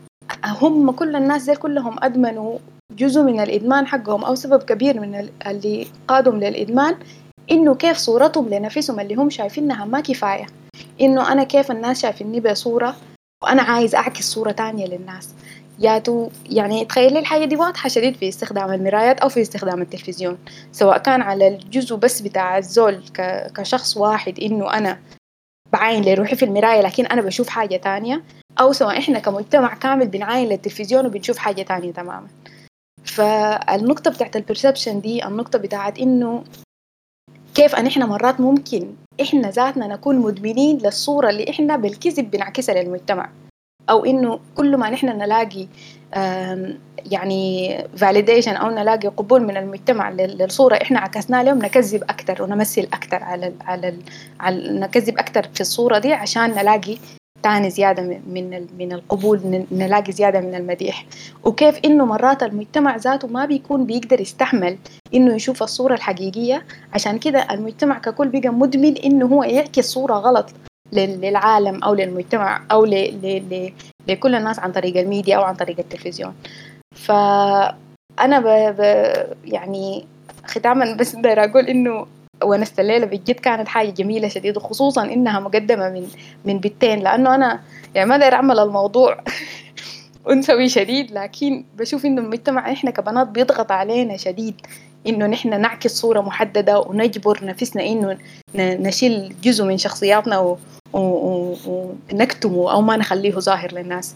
هم كل الناس دي كلهم أدمنوا جزء من الإدمان حقهم أو سبب كبير من اللي قادهم للإدمان إنه كيف صورتهم لنفسهم اللي هم شايفينها ما كفاية. إنه أنا كيف الناس شايفيني بصورة وأنا عايز أعكس صورة تانية للناس. ياتو يعني تخيلي الحاجة دي واضحة شديد في استخدام المرايات أو في استخدام التلفزيون سواء كان على الجزء بس بتاع الزول كشخص واحد إنه أنا بعاين لروحي في المراية لكن أنا بشوف حاجة تانية أو سواء إحنا كمجتمع كامل بنعاين للتلفزيون وبنشوف حاجة تانية تماما. فالنقطة بتاعت البرسبشن دي النقطة بتاعت إنه كيف أن إحنا مرات ممكن إحنا ذاتنا نكون مدمنين للصورة اللي إحنا بالكذب بنعكسها للمجتمع. أو إنه كل ما نحن نلاقي يعني فاليديشن أو نلاقي قبول من المجتمع للصورة إحنا عكسناها لهم نكذب أكثر ونمثل أكثر على ال على, ال على نكذب أكثر في الصورة دي عشان نلاقي تاني زيادة من من القبول نلاقي زيادة من المديح. وكيف إنه مرات المجتمع ذاته ما بيكون بيقدر يستحمل إنه يشوف الصورة الحقيقية؟ عشان كده المجتمع ككل بقى مدمن إنه هو يعكس صورة غلط للعالم أو للمجتمع أو ل ل لكل الناس عن طريق الميديا أو عن طريق التلفزيون. فأنا ب... ب... يعني ختاما بس بدي أقول إنه ونست الليلة بجد كانت حاجة جميلة شديدة خصوصا إنها مقدمة من من بنتين لأنه أنا يعني ما داير أعمل الموضوع [laughs] أنثوي شديد لكن بشوف إنه المجتمع إحنا كبنات بيضغط علينا شديد إنه نحن نعكس صورة محددة ونجبر نفسنا إنه نشيل جزء من شخصياتنا ونكتمه أو ما نخليه ظاهر للناس.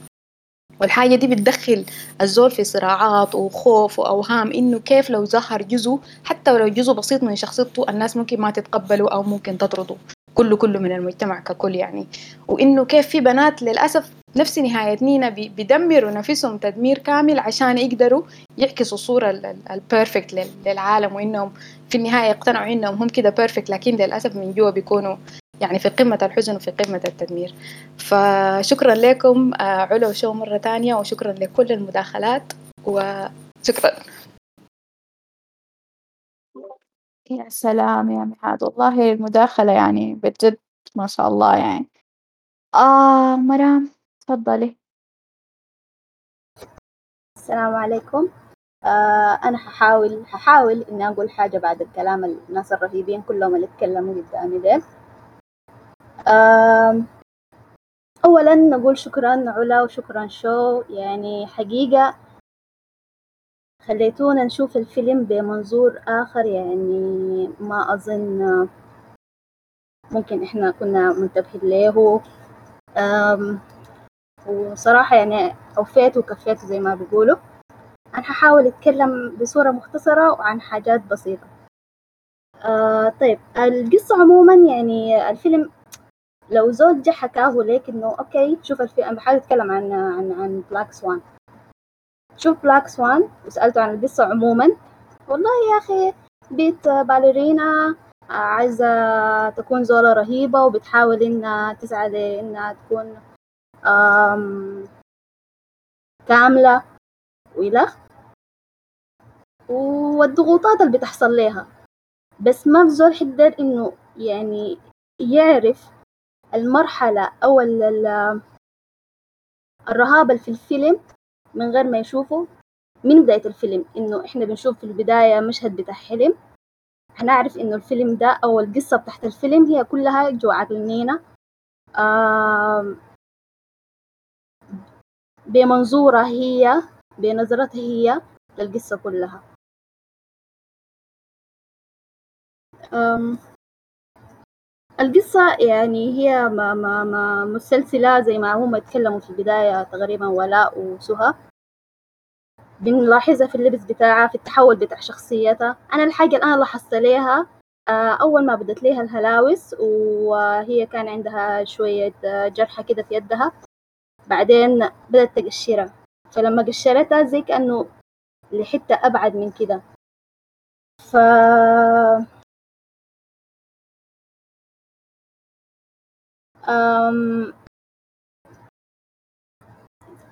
والحاجة دي بتدخل الزول في صراعات وخوف وأوهام إنه كيف لو ظهر جزء حتى ولو جزء بسيط من شخصيته الناس ممكن ما تتقبله أو ممكن تطرده. كله كله من المجتمع ككل يعني. وإنه كيف في بنات للأسف نفس نهاية نينا بيدمروا نفسهم تدمير كامل عشان يقدروا يعكسوا الصورة البيرفكت للعالم وإنهم في النهاية يقتنعوا إنهم هم كده بيرفكت لكن للأسف من جوا بيكونوا يعني في قمة الحزن وفي قمة التدمير. فشكرا لكم آه، علا وشو مرة تانية وشكرا لكل المداخلات وشكرا. يا سلام يا مهاد والله المداخلة يعني بجد ما شاء الله يعني. آه مرام تفضلي. السلام عليكم. آه أنا هحاول هحاول إني أقول حاجة بعد الكلام الناس الرهيبين كلهم اللي اتكلموا قدامي ديل. أولا نقول شكرا علا وشكرا شو يعني حقيقة خليتونا نشوف الفيلم بمنظور آخر يعني ما أظن ممكن إحنا كنا منتبهين له. وصراحة يعني أوفيت وكفيت زي ما بيقولوا. أنا هحاول أتكلم بصورة مختصرة وعن حاجات بسيطة. آه طيب القصة عموما يعني الفيلم لو زول جه حكاه ليك إنه أوكي شوف الفيلم أنا بحاول أتكلم عن عن عن Black Swan شوف Black Swan وسألته عن القصة عموما. والله يا أخي بت باليرينا عايزة تكون زولة رهيبة وبتحاول إنها تسعى لإنها تكون كاملة. وإلخ والضغوطات اللي بتحصل لها بس ما في زول حيقدر إنه يعني يعرف المرحلة أو الرهابة في الفيلم من غير ما يشوفه. من بداية الفيلم؟ إنه إحنا بنشوف في البداية مشهد بتاع حلم. هنعرف إنه الفيلم ده أو القصة بتاعت الفيلم هي كلها جوا عقل نينا بمنظورها هي بنظرتها هي للقصة كلها. القصة يعني هي ما ما ما مسلسلة زي ما هم اتكلموا في البداية تقريبا ولاء وسهى بنلاحظها في اللبس بتاعها في التحول بتاع شخصيتها. أنا الحاجة اللي أنا لاحظت ليها آه، أول ما بدت ليها الهلاوس وهي كان عندها شوية آه، جرحة كده في يدها. بعدين بدأت تقشرها. فلما قشرتها زي كأنه لحتة أبعد من كده. ف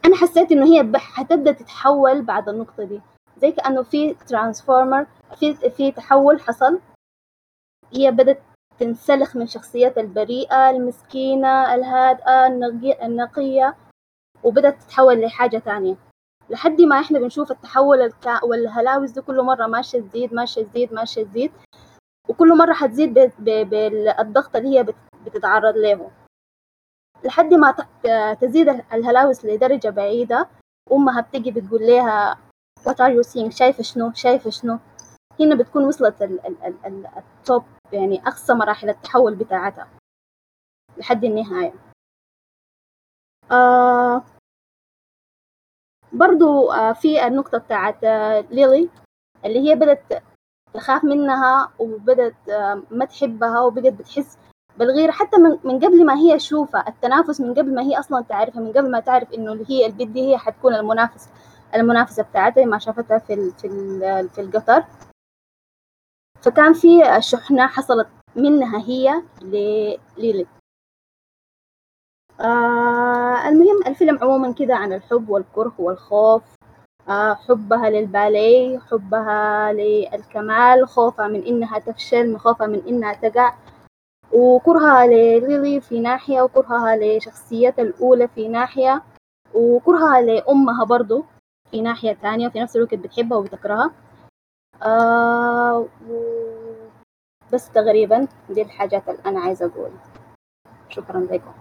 أنا حسيت إنه هي حتبدأ تتحول بعد النقطة دي. زي كأنه في ترانسفورمر في في تحول حصل. هي بدأت تنسلخ من شخصيتها البريئة المسكينة الهادئة النقية وبدأت تتحول لحاجة تانية. لحد ما إحنا بنشوف التحول الكا... والهلاوس دي كل مرة ماشية تزيد ماشية تزيد ماشية تزيد وكل مرة حتزيد بالضغط اللي هي بتتعرض له. لحد ما تزيد الهلاوس لدرجة بعيدة أمها بتجي بتقول لها what are you seeing? شايفة شنو؟ شايفة شنو؟ هنا بتكون وصلت التوب يعني أقصى مراحل التحول بتاعتها لحد النهاية. آه برضو آه في النقطة بتاعت آه ليلي اللي هي بدت تخاف منها وبدت آه ما تحبها وبقت بتحس بالغيرة حتى من, من قبل ما هي تشوفها التنافس من قبل ما هي أصلا تعرفها من قبل ما تعرف اللي هي البنت دي هي حتكون المنافس المنافسة بتاعتها ما شافتها في ال في ال في القطر. فكان في شحنة حصلت منها هي لليلي آه المهم الفيلم عموما كده عن الحب والكره والخوف. آه حبها للباليه حبها للكمال خوفها من إنها تفشل خوفها من إنها تقع. وكرهها لليلي في ناحية وكرهها لشخصيتها الأولى في ناحية وكرهها لأمها برضو في ناحية تانية وفي نفس الوقت بتحبها وبتكرهها. آه بس تقريبا دي الحاجات اللي أنا عايزة أقولها شكرا لكم.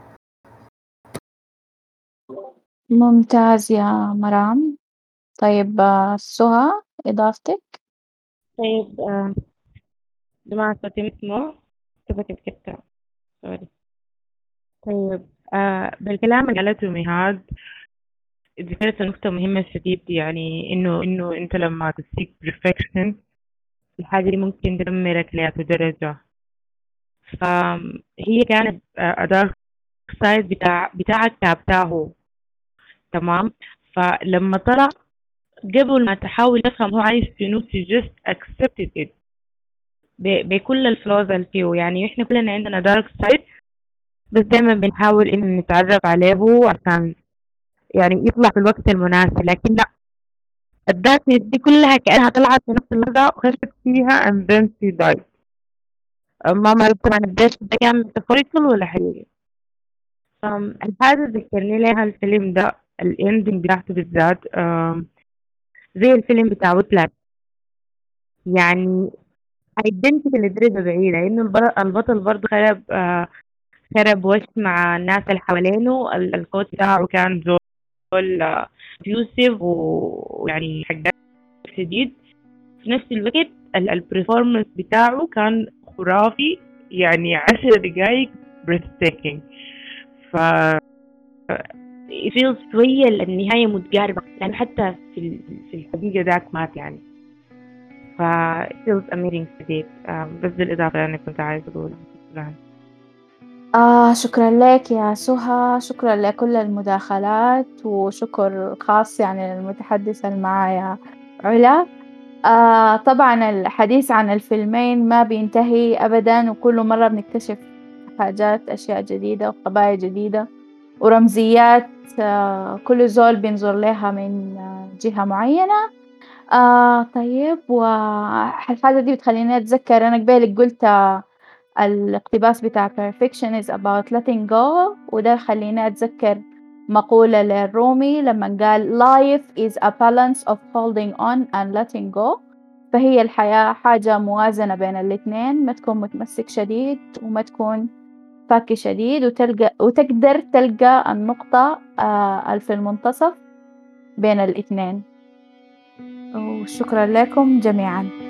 ممتاز يا مرام. طيب آه، سهى إضافتك؟ طيب آه، جماعة صوتي مسموع كيف كتبت سوري. طيب آه بالكلام اللي قالته مهاد ذكرت نقطة مهمة شديد يعني إنه إنه أنت لما تسيك perfection الحاجة دي ممكن تدمرك لأي درجة فهي كانت أداة side بتاع بتاع كابتاهو تمام؟ فلما طلع قبل ما تحاول تفهم هو عايز شنو just accepted it. بكل ال flaws اللي فيه يعني إحنا كلنا عندنا dark side بس دايما بنحاول إن نتعرف عليه عشان يعني يطلع في الوقت المناسب. لكن لا. ال darkness دي كلها كأنها طلعت في نفس اللحظة وخشت فيها and then she died. ما معروف طبعا قديش ده كان metaphorical ولا حقيقي؟ الحاجة ذكرني لها الفيلم ده ال ending بتاعته بالذات زي الفيلم بتاع Whiplash يعني identical لدرجة بعيدة إنه البطل برضه خرب آه خرب وش مع الناس اللي حوالينه ال coach بتاعه كان زول abusive ويعني حقات شديد. في نفس الوقت البرفورمانس بتاعه كان خرافي يعني عشر دقايق breathtaking. ف feels شوية النهاية متقاربة يعني حتى في في الحقيقة ذاك مات يعني. ف feels amazing شديد بس بالإضافة أنا كنت عايزة أقول شكرا. آه شكرا لك يا سهى شكرا لكل المداخلات وشكر خاص يعني للمتحدثة معايا علا. آه طبعا الحديث عن الفيلمين ما بينتهي أبدا وكل مرة بنكتشف حاجات أشياء جديدة وقضايا جديدة ورمزيات آه كل زول بينظر لها من آه جهة معينة. آه طيب والحاجة دي بتخليني أتذكر أنا قبالك قلت الاقتباس بتاع perfection is about letting go وده خليني أتذكر مقولة للرومي لما قال life is a balance of holding on and letting go. فهي الحياة حاجة موازنة بين الاتنين ما تكون متمسك شديد وما تكون فاكي شديد وتلقى وتقدر تلقى النقطة آه في المنتصف بين الاثنين وشكرا لكم جميعا.